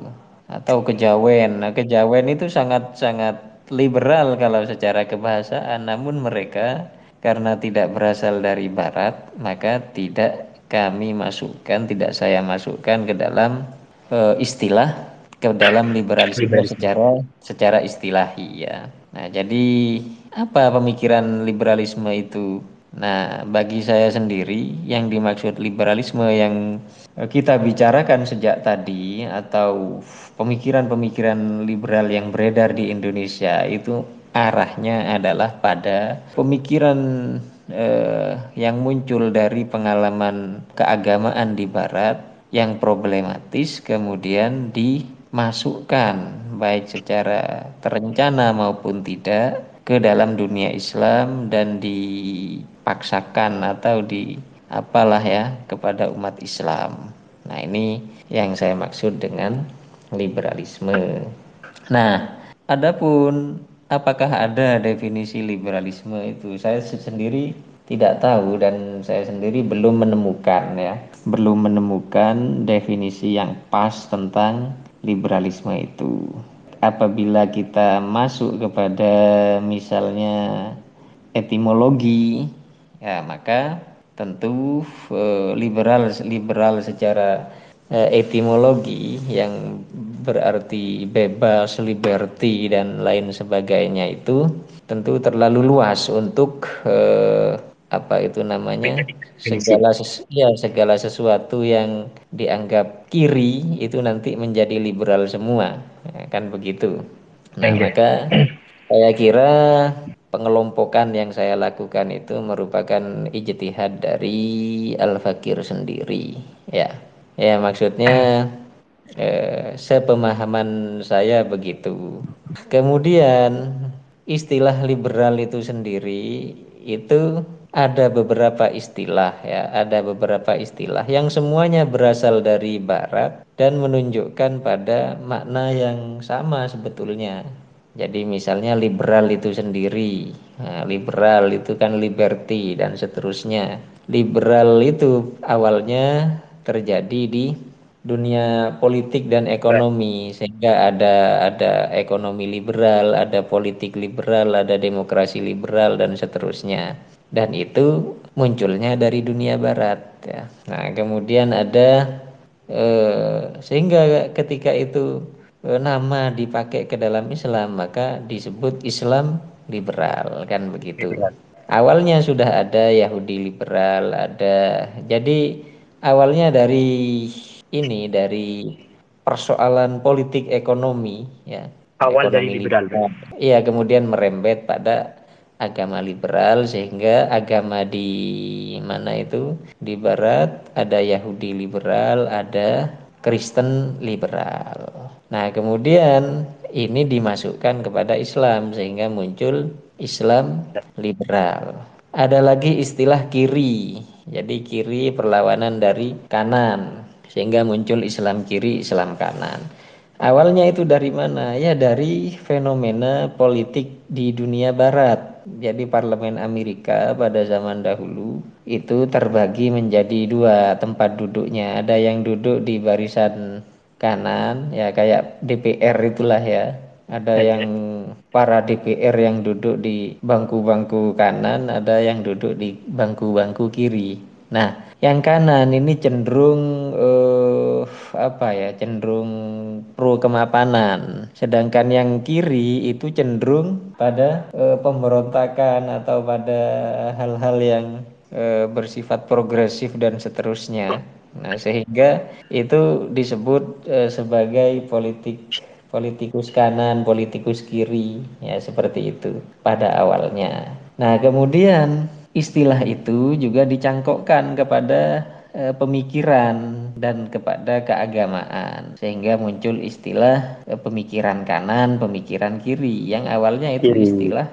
Atau kejawen. Nah, kejawen itu sangat-sangat liberal kalau secara kebahasaan, namun mereka karena tidak berasal dari barat, maka tidak kami masukkan tidak saya masukkan ke dalam uh, istilah ke dalam liberalisme secara secara istilahi ya. Nah, jadi apa pemikiran liberalisme itu? Nah, bagi saya sendiri yang dimaksud liberalisme yang kita bicarakan sejak tadi atau pemikiran-pemikiran liberal yang beredar di Indonesia itu arahnya adalah pada pemikiran eh, yang muncul dari pengalaman keagamaan di Barat yang problematis kemudian dimasukkan baik secara terencana maupun tidak ke dalam dunia Islam dan dipaksakan atau di apalah ya kepada umat Islam. Nah, ini yang saya maksud dengan liberalisme. Nah, adapun apakah ada definisi liberalisme itu? Saya sendiri tidak tahu dan saya sendiri belum menemukan ya, belum menemukan definisi yang pas tentang liberalisme itu. Apabila kita masuk kepada misalnya etimologi, ya maka tentu eh, liberal liberal secara etimologi yang berarti bebas, liberty dan lain sebagainya itu tentu terlalu luas untuk eh, apa itu namanya segala ya segala sesuatu yang dianggap kiri itu nanti menjadi liberal semua ya, kan begitu. Nah, maka saya kira pengelompokan yang saya lakukan itu merupakan ijtihad dari Al-Fakir sendiri ya. Ya maksudnya eh, sepemahaman saya begitu. Kemudian istilah liberal itu sendiri itu ada beberapa istilah ya, ada beberapa istilah yang semuanya berasal dari barat dan menunjukkan pada makna yang sama sebetulnya. Jadi misalnya liberal itu sendiri, nah, liberal itu kan liberty dan seterusnya. Liberal itu awalnya terjadi di dunia politik dan ekonomi sehingga ada ada ekonomi liberal, ada politik liberal, ada demokrasi liberal dan seterusnya. Dan itu munculnya dari dunia barat ya. Nah, kemudian ada eh, sehingga ketika itu eh, nama dipakai ke dalam Islam maka disebut Islam liberal kan begitu. Liberal. Awalnya sudah ada Yahudi liberal, ada jadi awalnya dari ini dari persoalan politik ekonomi ya. Awal ekonomi dari liberal. iya kemudian merembet pada agama liberal sehingga agama di mana itu? Di barat ada Yahudi liberal ada Kristen liberal. Nah kemudian ini dimasukkan kepada Islam sehingga muncul Islam liberal. Ada lagi istilah kiri jadi kiri perlawanan dari kanan sehingga muncul Islam kiri, Islam kanan. Awalnya itu dari mana? Ya dari fenomena politik di dunia barat. Jadi parlemen Amerika pada zaman dahulu itu terbagi menjadi dua tempat duduknya. Ada yang duduk di barisan kanan ya kayak DPR itulah ya. Ada yang para DPR yang duduk di bangku-bangku kanan, ada yang duduk di bangku-bangku kiri. Nah, yang kanan ini cenderung eh, apa ya? Cenderung pro kemapanan. Sedangkan yang kiri itu cenderung pada eh, pemberontakan atau pada hal-hal yang eh, bersifat progresif dan seterusnya. Nah, sehingga itu disebut eh, sebagai politik politikus kanan, politikus kiri, ya seperti itu pada awalnya. Nah, kemudian istilah itu juga dicangkokkan kepada e, pemikiran dan kepada keagamaan sehingga muncul istilah e, pemikiran kanan, pemikiran kiri yang awalnya itu kiri. istilah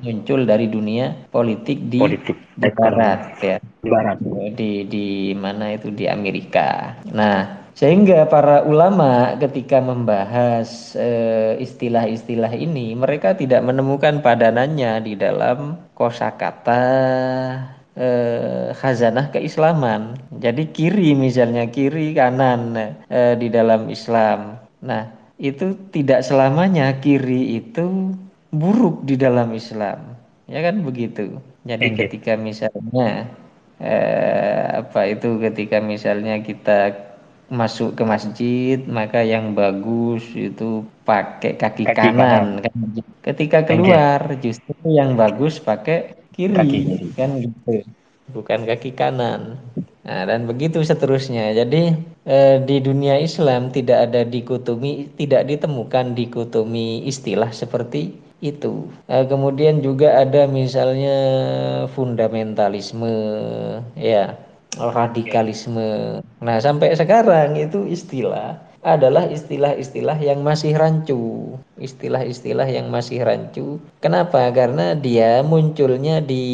muncul dari dunia politik di politik. barat ya di barat di di mana itu di Amerika. Nah, sehingga para ulama ketika membahas eh, istilah-istilah uh, ini mereka tidak menemukan padanannya di dalam kosakata uh, khazanah keislaman. Jadi kiri misalnya kiri kanan uh, di dalam Islam. Nah, itu tidak selamanya kiri itu buruk di dalam Islam. Ya kan begitu. Jadi ketika misalnya eh, apa itu ketika misalnya kita masuk ke masjid maka yang bagus itu pakai kaki, kaki kanan kan? Ketika keluar justru yang bagus pakai kiri, kaki kan gitu. Bukan kaki kanan. Nah dan begitu seterusnya. Jadi eh, di dunia Islam tidak ada dikotomi tidak ditemukan dikotomi istilah seperti itu. Nah, kemudian juga ada misalnya fundamentalisme, ya radikalisme. Nah sampai sekarang itu istilah adalah istilah-istilah yang masih rancu, istilah-istilah yang masih rancu. Kenapa? Karena dia munculnya di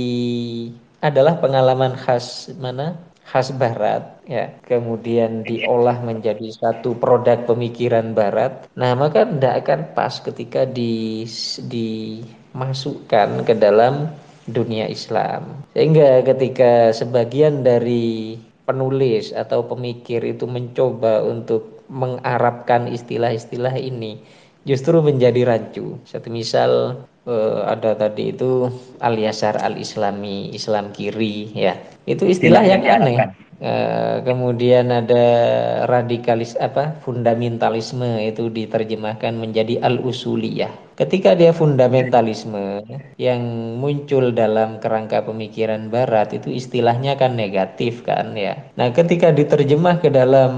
adalah pengalaman khas mana? khas barat ya kemudian diolah menjadi satu produk pemikiran barat nah maka tidak akan pas ketika di dimasukkan ke dalam dunia Islam sehingga ketika sebagian dari penulis atau pemikir itu mencoba untuk mengarabkan istilah-istilah ini justru menjadi rancu. Satu misal eh, ada tadi itu Al-Yasar Al-Islami, Islam kiri ya. Itu istilah yang aneh. Eh, kemudian ada radikalis apa fundamentalisme itu diterjemahkan menjadi al-usuliyah. Ketika dia fundamentalisme yang muncul dalam kerangka pemikiran barat itu istilahnya kan negatif kan ya. Nah, ketika diterjemah ke dalam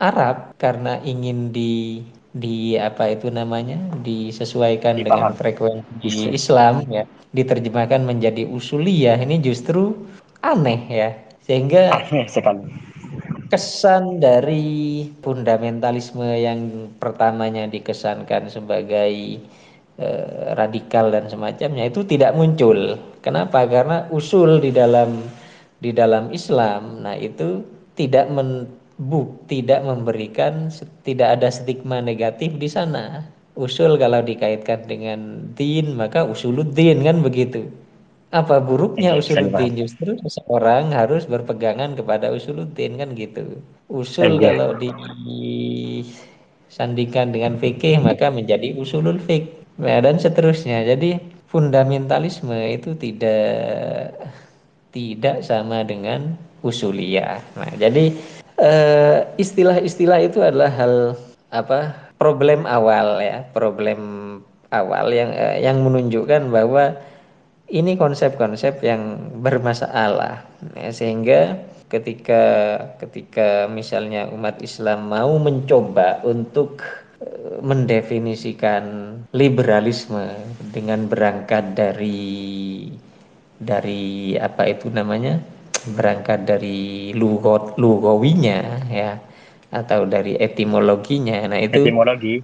Arab karena ingin di di apa itu namanya disesuaikan Dipaham. dengan frekuensi Islam ya diterjemahkan menjadi usuliyah ini justru aneh ya sehingga aneh sekali kesan dari fundamentalisme yang pertamanya dikesankan sebagai eh, radikal dan semacamnya itu tidak muncul kenapa karena usul di dalam di dalam Islam nah itu tidak men buk tidak memberikan tidak ada stigma negatif di sana. Usul kalau dikaitkan dengan din maka usuluddin kan begitu. Apa buruknya iya, usuluddin justru seseorang harus berpegangan kepada usuluddin kan gitu. Usul iya. kalau disandingkan dengan fikih maka menjadi usulul fik nah, dan seterusnya. Jadi fundamentalisme itu tidak tidak sama dengan usuliyah. Nah, jadi Eh, istilah-istilah itu adalah hal apa problem awal ya problem awal yang uh, yang menunjukkan bahwa ini konsep-konsep yang bermasalah ya, sehingga ketika ketika misalnya umat Islam mau mencoba untuk uh, mendefinisikan liberalisme dengan berangkat dari dari apa itu namanya berangkat dari lugot lugawinya ya atau dari etimologinya. Nah, itu etimologi.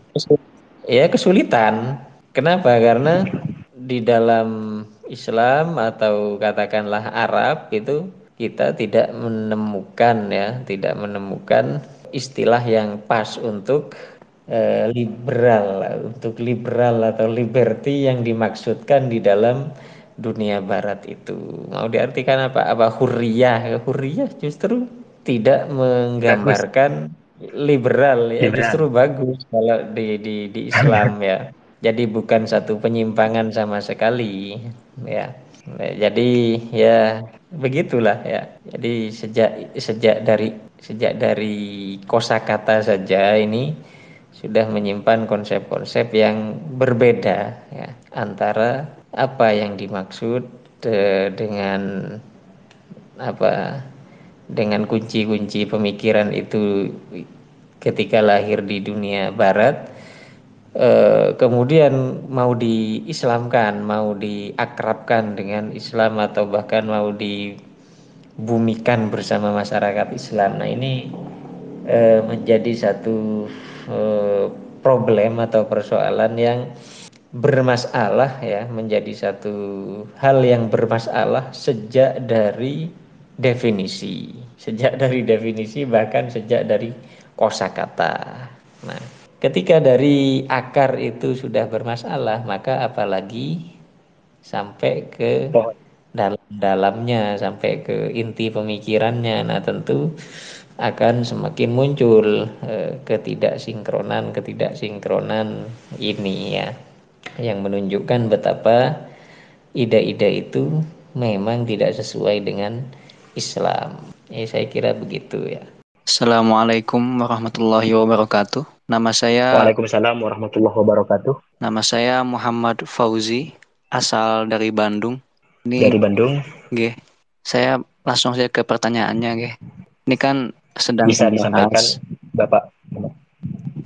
Ya kesulitan. Kenapa? Karena di dalam Islam atau katakanlah Arab itu kita tidak menemukan ya, tidak menemukan istilah yang pas untuk eh, liberal, untuk liberal atau liberty yang dimaksudkan di dalam dunia barat itu. Mau diartikan apa? Apa hurriyah? Hurriyah justru tidak menggambarkan liberal ya liberal. justru bagus kalau di di di Islam ya jadi bukan satu penyimpangan sama sekali ya. Jadi ya begitulah ya. Jadi sejak sejak dari sejak dari kosakata saja ini sudah menyimpan konsep-konsep yang berbeda ya antara apa yang dimaksud de, dengan apa dengan kunci-kunci pemikiran itu ketika lahir di dunia barat eh, kemudian mau diislamkan mau diakrabkan dengan Islam atau bahkan mau dibumikan bersama masyarakat Islam. Nah ini eh, menjadi satu eh, problem atau persoalan yang bermasalah ya menjadi satu hal yang bermasalah sejak dari definisi. Sejak dari definisi bahkan sejak dari kosakata. Nah ketika dari akar itu sudah bermasalah maka apalagi sampai ke dalam-dalamnya sampai ke inti pemikirannya nah tentu akan semakin muncul eh, ketidaksinkronan ketidaksinkronan ini ya yang menunjukkan betapa ide-ide itu memang tidak sesuai dengan Islam. Ya, saya kira begitu ya. Assalamualaikum warahmatullahi wabarakatuh. Nama saya Waalaikumsalam warahmatullahi wabarakatuh. Nama saya Muhammad Fauzi, asal dari Bandung. Ini dari Bandung. G. Saya langsung saja ke pertanyaannya, G. Ini kan sedang bisa disampaikan Bapak.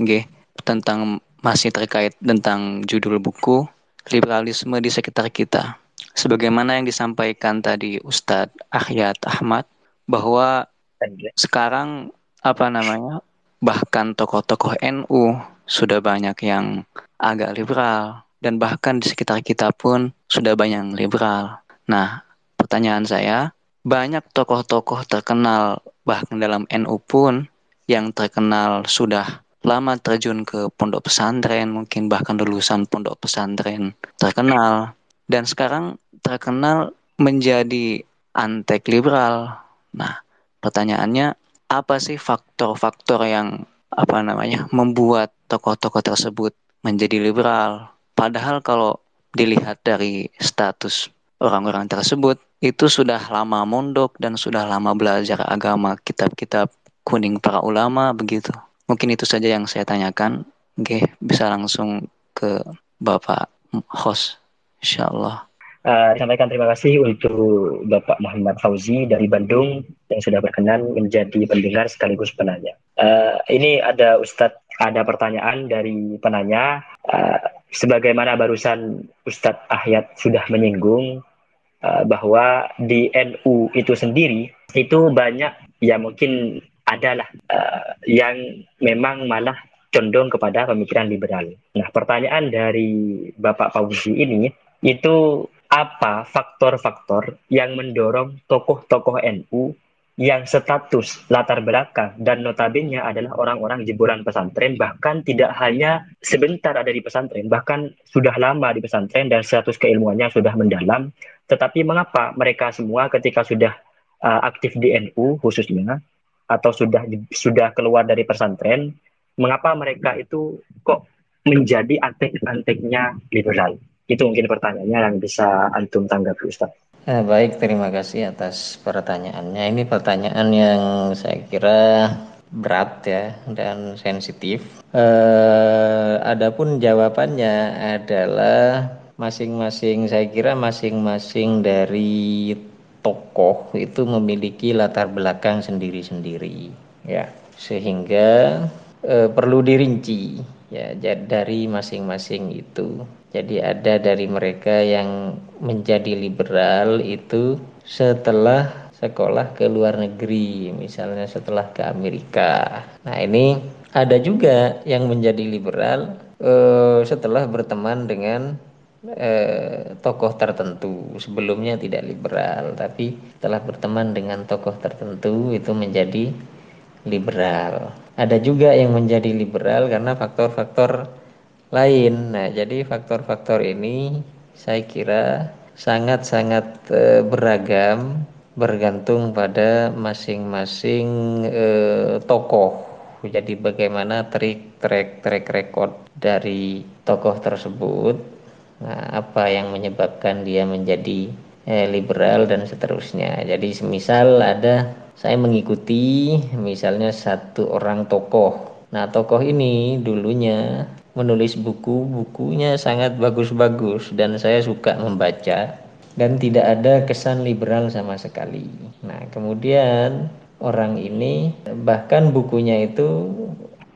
G. Tentang masih terkait tentang judul buku liberalisme di sekitar kita. Sebagaimana yang disampaikan tadi Ustadz Ahyat Ahmad bahwa sekarang apa namanya bahkan tokoh-tokoh NU sudah banyak yang agak liberal dan bahkan di sekitar kita pun sudah banyak yang liberal. Nah, pertanyaan saya, banyak tokoh-tokoh terkenal bahkan dalam NU pun yang terkenal sudah lama terjun ke pondok pesantren, mungkin bahkan lulusan pondok pesantren terkenal dan sekarang terkenal menjadi antek liberal. Nah, pertanyaannya apa sih faktor-faktor yang apa namanya membuat tokoh-tokoh tersebut menjadi liberal? Padahal kalau dilihat dari status orang-orang tersebut itu sudah lama mondok dan sudah lama belajar agama kitab-kitab kuning para ulama begitu. Mungkin itu saja yang saya tanyakan. Oke, bisa langsung ke Bapak host, insya Allah. Uh, sampaikan terima kasih untuk Bapak Muhammad Fauzi dari Bandung yang sudah berkenan menjadi pendengar sekaligus penanya. Uh, ini ada Ustadz, ada pertanyaan dari penanya. Uh, sebagaimana barusan Ustadz Ahyat sudah menyinggung uh, bahwa di NU itu sendiri itu banyak ya mungkin adalah uh, yang memang malah condong kepada pemikiran liberal. Nah, pertanyaan dari Bapak Fauzi ini itu apa faktor-faktor yang mendorong tokoh-tokoh NU yang status latar belakang dan notabene adalah orang-orang jebolan pesantren bahkan tidak hanya sebentar ada di pesantren bahkan sudah lama di pesantren dan status keilmuannya sudah mendalam tetapi mengapa mereka semua ketika sudah uh, aktif di NU khususnya atau sudah sudah keluar dari pesantren, mengapa mereka itu kok menjadi antek-anteknya liberal? Itu mungkin pertanyaannya yang bisa antum tanggapi Ustaz. Eh, baik, terima kasih atas pertanyaannya. Ini pertanyaan yang saya kira berat ya dan sensitif. Eh, adapun jawabannya adalah masing-masing saya kira masing-masing dari tokoh itu memiliki latar belakang sendiri-sendiri ya sehingga e, perlu dirinci ya dari masing-masing itu jadi ada dari mereka yang menjadi liberal itu setelah sekolah ke luar negeri misalnya setelah ke Amerika. Nah ini ada juga yang menjadi liberal e, setelah berteman dengan eh, tokoh tertentu. Sebelumnya tidak liberal tapi telah berteman dengan tokoh tertentu itu menjadi liberal. Ada juga yang menjadi liberal karena faktor-faktor lain nah jadi faktor-faktor ini saya kira sangat-sangat eh, beragam bergantung pada masing-masing eh, tokoh jadi bagaimana trik track track record dari tokoh tersebut Nah, apa yang menyebabkan dia menjadi eh, liberal dan seterusnya. Jadi semisal ada saya mengikuti misalnya satu orang tokoh. Nah, tokoh ini dulunya menulis buku, bukunya sangat bagus-bagus dan saya suka membaca dan tidak ada kesan liberal sama sekali. Nah, kemudian orang ini bahkan bukunya itu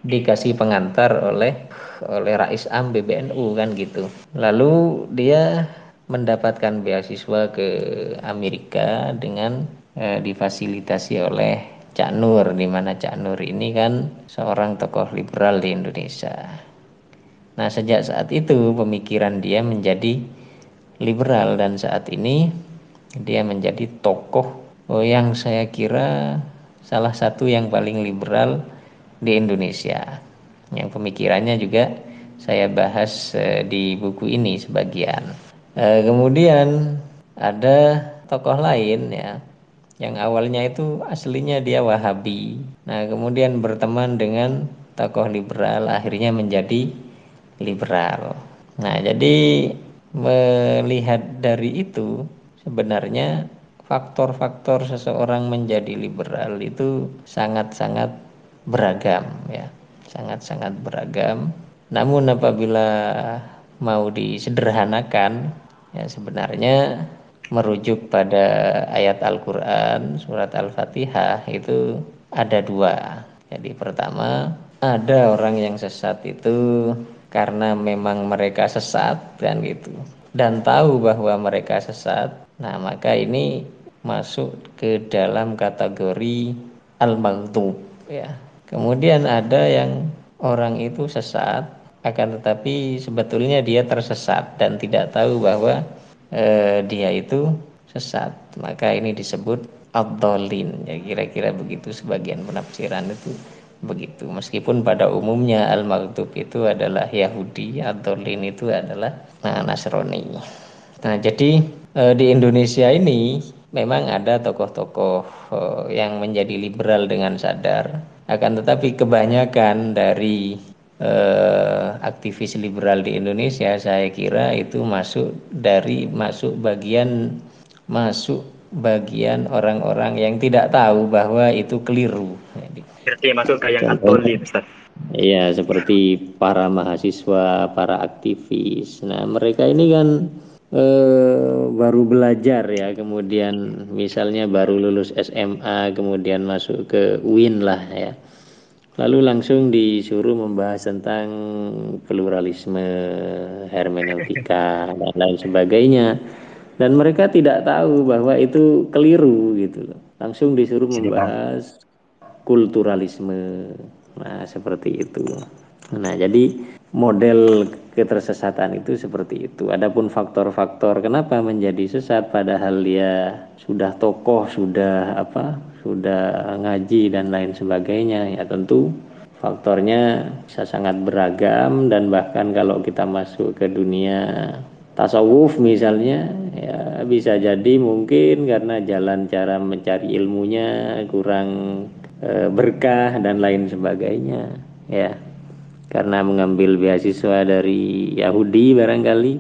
dikasih pengantar oleh oleh Rais Am BBNU kan gitu. Lalu dia mendapatkan beasiswa ke Amerika dengan eh, difasilitasi oleh Cak Nur di mana Cak Nur ini kan seorang tokoh liberal di Indonesia. Nah, sejak saat itu pemikiran dia menjadi liberal dan saat ini dia menjadi tokoh oh, yang saya kira salah satu yang paling liberal di Indonesia. Yang pemikirannya juga saya bahas e, di buku ini sebagian. E, kemudian ada tokoh lain ya yang awalnya itu aslinya dia Wahabi. Nah, kemudian berteman dengan tokoh liberal akhirnya menjadi liberal. Nah, jadi melihat dari itu sebenarnya faktor-faktor seseorang menjadi liberal itu sangat-sangat beragam ya. Sangat-sangat beragam. Namun apabila mau disederhanakan ya sebenarnya merujuk pada ayat Al-Qur'an surat Al-Fatihah itu ada dua. Jadi pertama ada orang yang sesat itu karena memang mereka sesat dan gitu. Dan tahu bahwa mereka sesat. Nah maka ini masuk ke dalam kategori al-maghdub ya. Kemudian ada yang orang itu sesat akan tetapi sebetulnya dia tersesat dan tidak tahu bahwa eh, dia itu sesat. Maka ini disebut abdolin ya kira-kira begitu sebagian penafsiran itu begitu. Meskipun pada umumnya al maghdub itu adalah Yahudi atau lin itu adalah nah, Nasrani. Nah jadi e, di Indonesia ini memang ada tokoh-tokoh e, yang menjadi liberal dengan sadar. Akan tetapi kebanyakan dari e, aktivis liberal di Indonesia saya kira itu masuk dari masuk bagian masuk bagian orang-orang yang tidak tahu bahwa itu keliru. Berarti masuk ke yang Antolim, Ustaz. Iya, seperti para mahasiswa, para aktivis. Nah, mereka ini kan eh, baru belajar ya, kemudian misalnya baru lulus SMA, kemudian masuk ke UIN lah ya. Lalu langsung disuruh membahas tentang pluralisme, hermeneutika, dan lain sebagainya dan mereka tidak tahu bahwa itu keliru gitu loh. Langsung disuruh membahas kulturalisme. Nah, seperti itu. Nah, jadi model ketersesatan itu seperti itu. Adapun faktor-faktor kenapa menjadi sesat padahal dia sudah tokoh, sudah apa? sudah ngaji dan lain sebagainya ya tentu faktornya bisa sangat beragam dan bahkan kalau kita masuk ke dunia tasawuf misalnya ya bisa jadi mungkin karena jalan cara mencari ilmunya kurang e, berkah dan lain sebagainya ya. Karena mengambil beasiswa dari Yahudi barangkali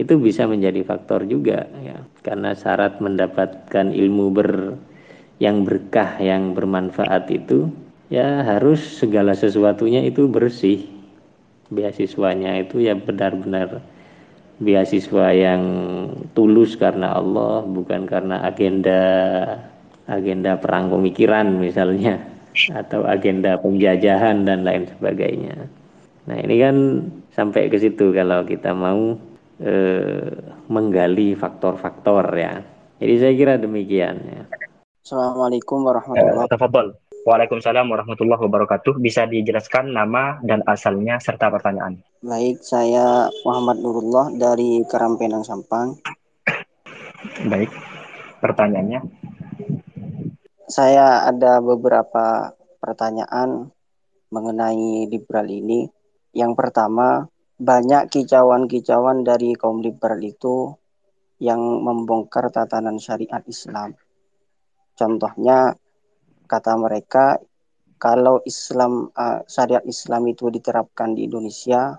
itu bisa menjadi faktor juga ya. Karena syarat mendapatkan ilmu ber yang berkah yang bermanfaat itu ya harus segala sesuatunya itu bersih. Beasiswanya itu ya benar-benar beasiswa yang tulus karena Allah bukan karena agenda agenda perang pemikiran misalnya atau agenda penjajahan dan lain sebagainya. Nah ini kan sampai ke situ kalau kita mau e, menggali faktor-faktor ya. Jadi saya kira demikian ya. Assalamualaikum warahmatullahi wabarakatuh. Waalaikumsalam warahmatullahi wabarakatuh. Bisa dijelaskan nama dan asalnya serta pertanyaan. Baik, saya Muhammad Nurullah dari Karampenang Sampang. Baik, pertanyaannya. Saya ada beberapa pertanyaan mengenai liberal ini. Yang pertama, banyak kicauan-kicauan dari kaum liberal itu yang membongkar tatanan syariat Islam. Contohnya kata mereka kalau Islam syariat Islam itu diterapkan di Indonesia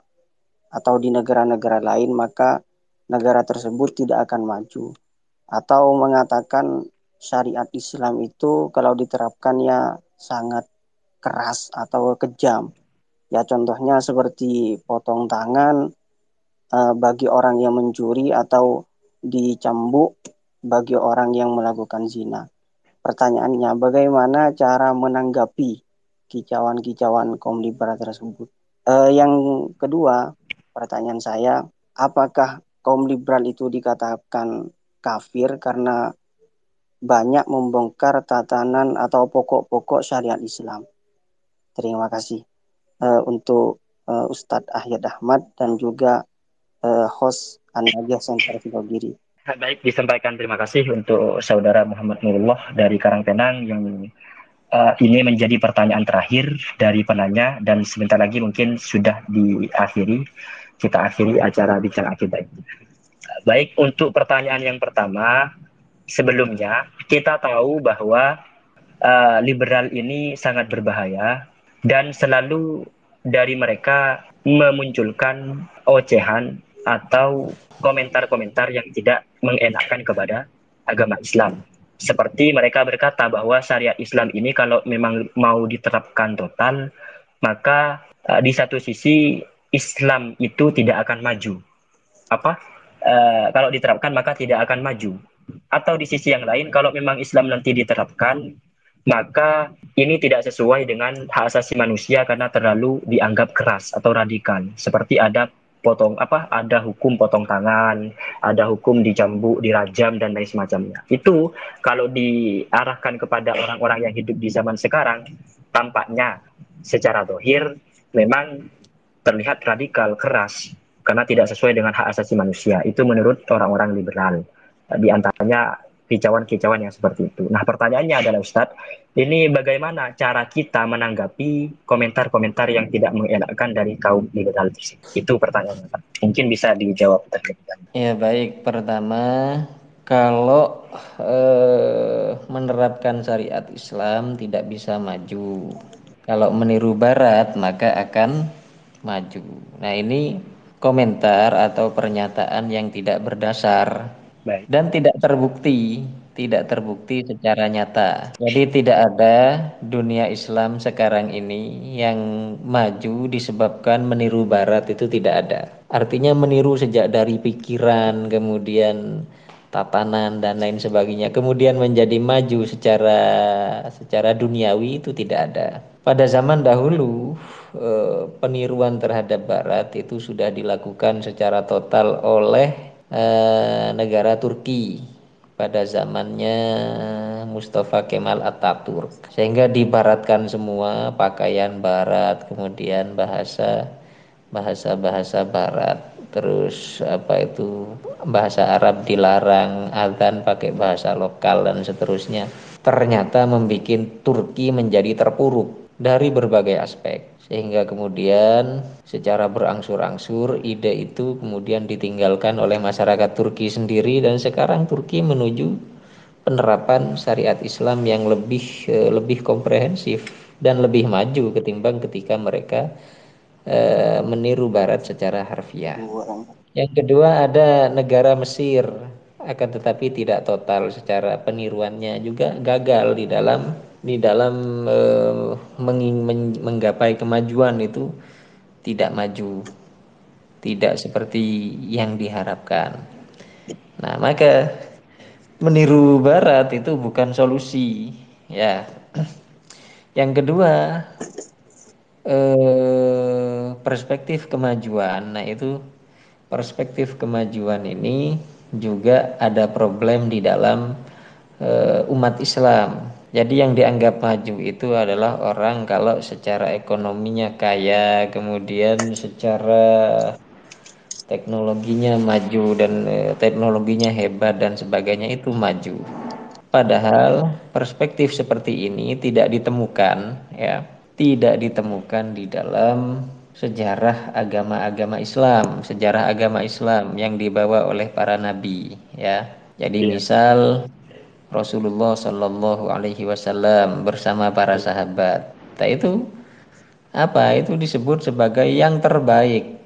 atau di negara-negara lain maka negara tersebut tidak akan maju atau mengatakan syariat Islam itu kalau diterapkan ya sangat keras atau kejam ya contohnya seperti potong tangan uh, bagi orang yang mencuri atau dicambuk bagi orang yang melakukan zina Pertanyaannya, bagaimana cara menanggapi kicauan-kicauan kaum liberal tersebut? Uh, yang kedua, pertanyaan saya, apakah kaum liberal itu dikatakan kafir karena banyak membongkar tatanan atau pokok-pokok syariat Islam? Terima kasih uh, untuk uh, Ustadz Ahyad Ahmad dan juga uh, host An-Najah Center Filogiri. Baik, disampaikan terima kasih untuk saudara Muhammad Nurullah dari Karangtenang yang uh, ini menjadi pertanyaan terakhir dari penanya dan sebentar lagi mungkin sudah diakhiri. Kita akhiri acara bicara akibat. Baik, untuk pertanyaan yang pertama, sebelumnya kita tahu bahwa uh, liberal ini sangat berbahaya dan selalu dari mereka memunculkan ocehan atau komentar-komentar yang tidak mengenakan kepada agama Islam. Seperti mereka berkata bahwa syariat Islam ini kalau memang mau diterapkan total, maka uh, di satu sisi Islam itu tidak akan maju. Apa? Uh, kalau diterapkan maka tidak akan maju. Atau di sisi yang lain, kalau memang Islam nanti diterapkan, maka ini tidak sesuai dengan hak asasi manusia karena terlalu dianggap keras atau radikal. Seperti ada potong apa ada hukum potong tangan, ada hukum dicambuk, dirajam dan lain semacamnya. Itu kalau diarahkan kepada orang-orang yang hidup di zaman sekarang tampaknya secara dohir memang terlihat radikal keras karena tidak sesuai dengan hak asasi manusia. Itu menurut orang-orang liberal. Di antaranya kicauan-kicauan yang seperti itu. Nah, pertanyaannya adalah Ustadz, ini bagaimana cara kita menanggapi komentar-komentar yang tidak mengelakkan dari kaum liberal Itu pertanyaannya, Pak. Mungkin bisa dijawab terlebih dahulu. Ya, baik. Pertama, kalau eh, menerapkan syariat Islam tidak bisa maju. Kalau meniru barat, maka akan maju. Nah, ini komentar atau pernyataan yang tidak berdasar Baik. dan tidak terbukti tidak terbukti secara nyata. Jadi tidak ada dunia Islam sekarang ini yang maju disebabkan meniru barat itu tidak ada. Artinya meniru sejak dari pikiran, kemudian tatanan dan lain sebagainya, kemudian menjadi maju secara secara duniawi itu tidak ada. Pada zaman dahulu eh, peniruan terhadap barat itu sudah dilakukan secara total oleh Eh, negara Turki. Pada zamannya Mustafa Kemal Ataturk sehingga dibaratkan semua pakaian barat kemudian bahasa bahasa bahasa barat. Terus apa itu bahasa Arab dilarang azan pakai bahasa lokal dan seterusnya. Ternyata membuat Turki menjadi terpuruk dari berbagai aspek sehingga kemudian secara berangsur-angsur ide itu kemudian ditinggalkan oleh masyarakat Turki sendiri. Dan sekarang Turki menuju penerapan syariat Islam yang lebih eh, lebih komprehensif dan lebih maju ketimbang ketika mereka e, meniru Barat secara harfiah. Yang kedua ada negara Mesir akan tetapi tidak total secara peniruannya juga gagal di dalam di dalam e, menging, men, menggapai kemajuan itu tidak maju, tidak seperti yang diharapkan. Nah, maka meniru Barat itu bukan solusi, ya. Yang kedua, e, perspektif kemajuan. Nah, itu perspektif kemajuan ini juga ada problem di dalam e, umat Islam jadi yang dianggap maju itu adalah orang kalau secara ekonominya kaya, kemudian secara teknologinya maju dan e, teknologinya hebat dan sebagainya itu maju. Padahal perspektif seperti ini tidak ditemukan ya, tidak ditemukan di dalam sejarah agama-agama Islam, sejarah agama Islam yang dibawa oleh para nabi ya. Jadi iya. misal Rasulullah Shallallahu Alaihi Wasallam bersama para sahabat. Nah itu apa? Itu disebut sebagai yang terbaik.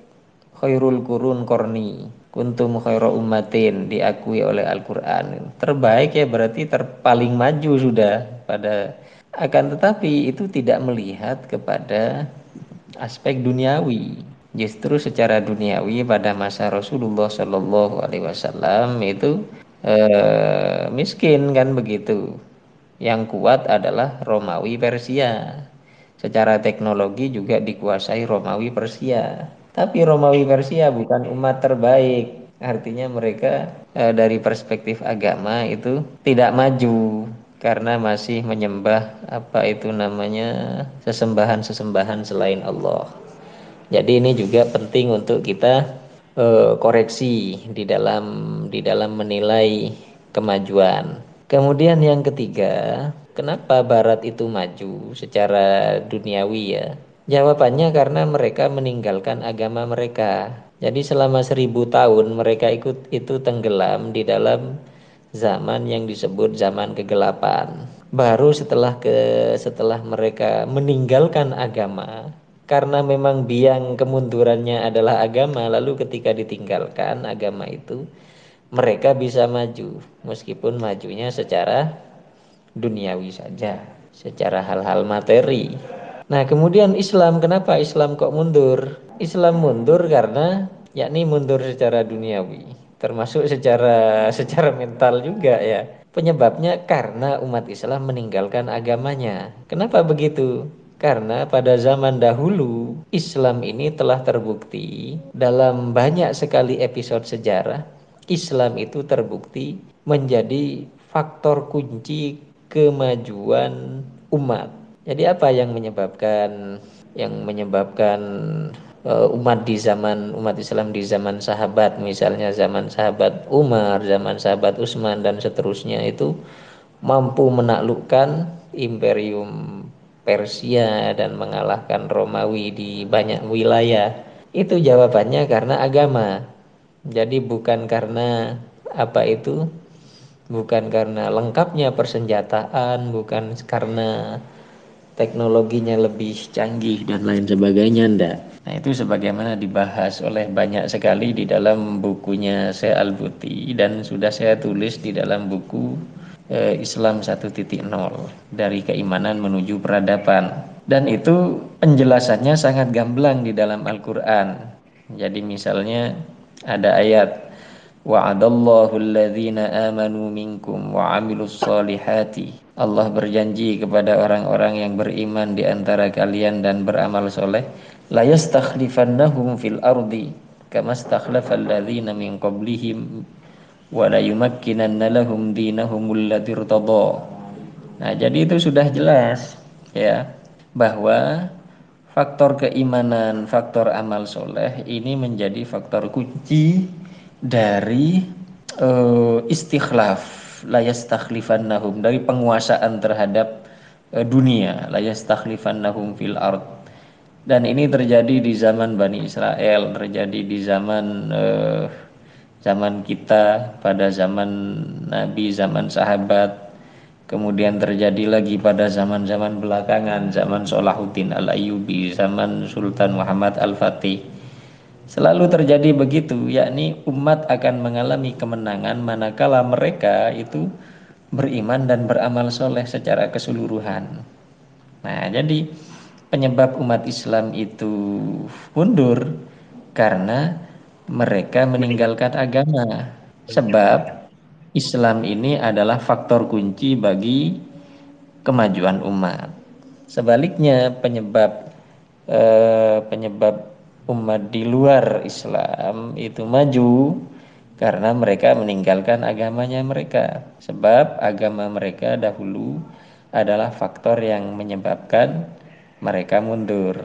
Khairul kurun korni kuntum khairu ummatin diakui oleh Al-Quran terbaik ya berarti terpaling maju sudah pada akan tetapi itu tidak melihat kepada aspek duniawi justru secara duniawi pada masa Rasulullah Shallallahu Alaihi Wasallam itu eh, miskin kan begitu. Yang kuat adalah Romawi Persia. Secara teknologi juga dikuasai Romawi Persia. Tapi Romawi Persia bukan umat terbaik. Artinya mereka eh, dari perspektif agama itu tidak maju karena masih menyembah apa itu namanya sesembahan-sesembahan selain Allah. Jadi ini juga penting untuk kita uh, koreksi di dalam di dalam menilai kemajuan. Kemudian yang ketiga, kenapa Barat itu maju secara duniawi ya? Jawabannya karena mereka meninggalkan agama mereka. Jadi selama seribu tahun mereka ikut itu tenggelam di dalam zaman yang disebut zaman kegelapan. Baru setelah ke setelah mereka meninggalkan agama, karena memang biang kemundurannya adalah agama lalu ketika ditinggalkan agama itu mereka bisa maju meskipun majunya secara duniawi saja secara hal-hal materi. Nah kemudian Islam kenapa Islam kok mundur? Islam mundur karena yakni mundur secara duniawi termasuk secara secara mental juga ya Penyebabnya karena umat Islam meninggalkan agamanya. Kenapa begitu? Karena pada zaman dahulu Islam ini telah terbukti dalam banyak sekali episode sejarah Islam itu terbukti menjadi faktor kunci kemajuan umat. Jadi apa yang menyebabkan yang menyebabkan umat di zaman umat Islam di zaman sahabat misalnya zaman sahabat Umar, zaman sahabat Utsman dan seterusnya itu mampu menaklukkan imperium Persia dan mengalahkan Romawi di banyak wilayah? Itu jawabannya karena agama. Jadi bukan karena apa itu? Bukan karena lengkapnya persenjataan, bukan karena teknologinya lebih canggih dan lain sebagainya ndak. Nah, itu sebagaimana dibahas oleh banyak sekali di dalam bukunya saya Al-Buti dan sudah saya tulis di dalam buku eh, Islam 1.0 dari keimanan menuju peradaban dan itu penjelasannya sangat gamblang di dalam Al-Qur'an. Jadi misalnya ada ayat wa'adallahu alladhina amanu minkum wa 'amilus. Allah berjanji kepada orang-orang yang beriman di antara kalian dan beramal soleh la yastakhlifannahum fil ardi kama stakhlafal ladzina min qablihim wala yumakkinanna lahum dinahum Nah, jadi itu sudah jelas ya bahwa faktor keimanan, faktor amal soleh ini menjadi faktor kunci dari uh, istikhlaf. Layastakhlifannahum dari penguasaan terhadap uh, dunia. Layastakhlifannahum fil ard dan ini terjadi di zaman Bani Israel terjadi di zaman uh, zaman kita, pada zaman Nabi, zaman sahabat, kemudian terjadi lagi pada zaman-zaman belakangan, zaman Salahuddin Al-Ayyubi, zaman Sultan Muhammad Al-Fatih. Selalu terjadi begitu, yakni umat akan mengalami kemenangan manakala mereka itu beriman dan beramal soleh secara keseluruhan. Nah, jadi penyebab umat Islam itu mundur karena mereka meninggalkan agama sebab Islam ini adalah faktor kunci bagi kemajuan umat. Sebaliknya penyebab eh, penyebab umat di luar Islam itu maju karena mereka meninggalkan agamanya mereka. Sebab agama mereka dahulu adalah faktor yang menyebabkan mereka mundur.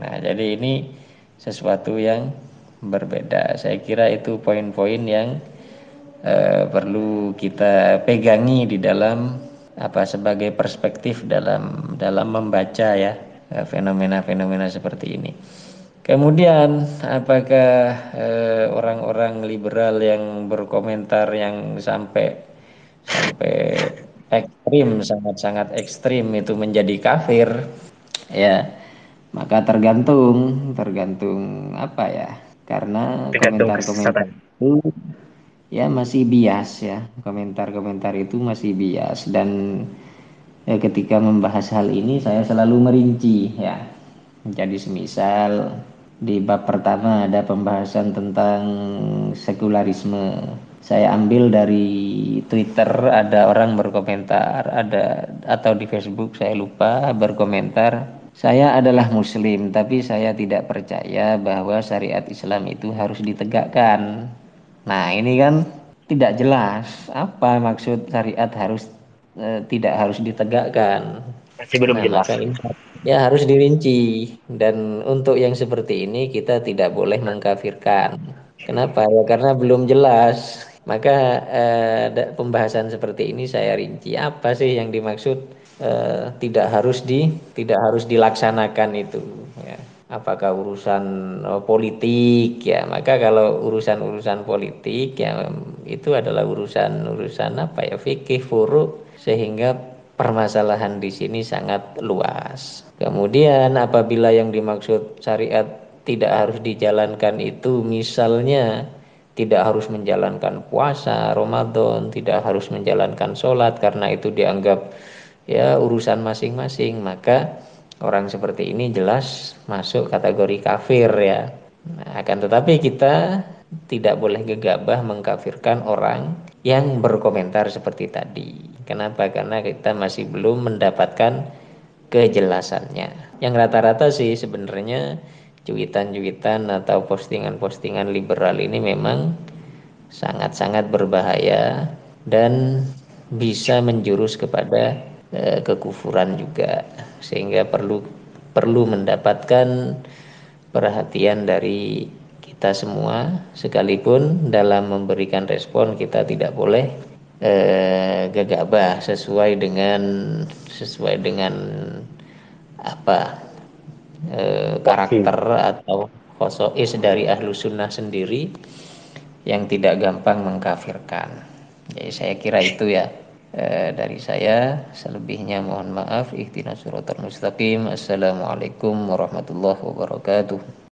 Nah, jadi ini sesuatu yang berbeda. Saya kira itu poin-poin yang uh, perlu kita pegangi di dalam apa sebagai perspektif dalam dalam membaca ya eh, fenomena-fenomena seperti ini. Kemudian apakah orang-orang uh, liberal yang berkomentar yang sampai sampai ekstrim sangat-sangat ekstrim itu menjadi kafir ya maka tergantung tergantung apa ya? Karena komentar-komentar itu ya masih bias ya. Komentar-komentar itu masih bias. Dan ya, ketika membahas hal ini saya selalu merinci ya. Jadi semisal di bab pertama ada pembahasan tentang sekularisme. Saya ambil dari Twitter ada orang berkomentar ada atau di Facebook saya lupa berkomentar saya adalah muslim tapi saya tidak percaya bahwa syariat Islam itu harus ditegakkan. Nah, ini kan tidak jelas apa maksud syariat harus e, tidak harus ditegakkan. Masih belum nah, jelas. Ini, ya harus dirinci dan untuk yang seperti ini kita tidak boleh mengkafirkan. Kenapa? Ya karena belum jelas. Maka eh, pembahasan seperti ini saya rinci apa sih yang dimaksud eh, tidak harus di tidak harus dilaksanakan itu ya. apakah urusan oh, politik ya maka kalau urusan-urusan politik ya itu adalah urusan-urusan apa ya fikih furu sehingga permasalahan di sini sangat luas kemudian apabila yang dimaksud syariat tidak harus dijalankan itu misalnya tidak harus menjalankan puasa Ramadan, tidak harus menjalankan sholat karena itu dianggap ya urusan masing-masing maka orang seperti ini jelas masuk kategori kafir ya nah, akan tetapi kita tidak boleh gegabah mengkafirkan orang yang berkomentar seperti tadi. Kenapa? Karena kita masih belum mendapatkan kejelasannya. Yang rata-rata sih sebenarnya cuitan-cuitan atau postingan-postingan liberal ini memang sangat-sangat berbahaya dan bisa menjurus kepada e, kekufuran juga. Sehingga perlu perlu mendapatkan perhatian dari kita semua. Sekalipun dalam memberikan respon kita tidak boleh eh, gegabah sesuai dengan sesuai dengan apa eh, karakter atau khosois dari ahlu sunnah sendiri yang tidak gampang mengkafirkan. Jadi saya kira itu ya eh, dari saya. Selebihnya mohon maaf. Ihdinas siratal mustaqim. Assalamualaikum warahmatullahi wabarakatuh.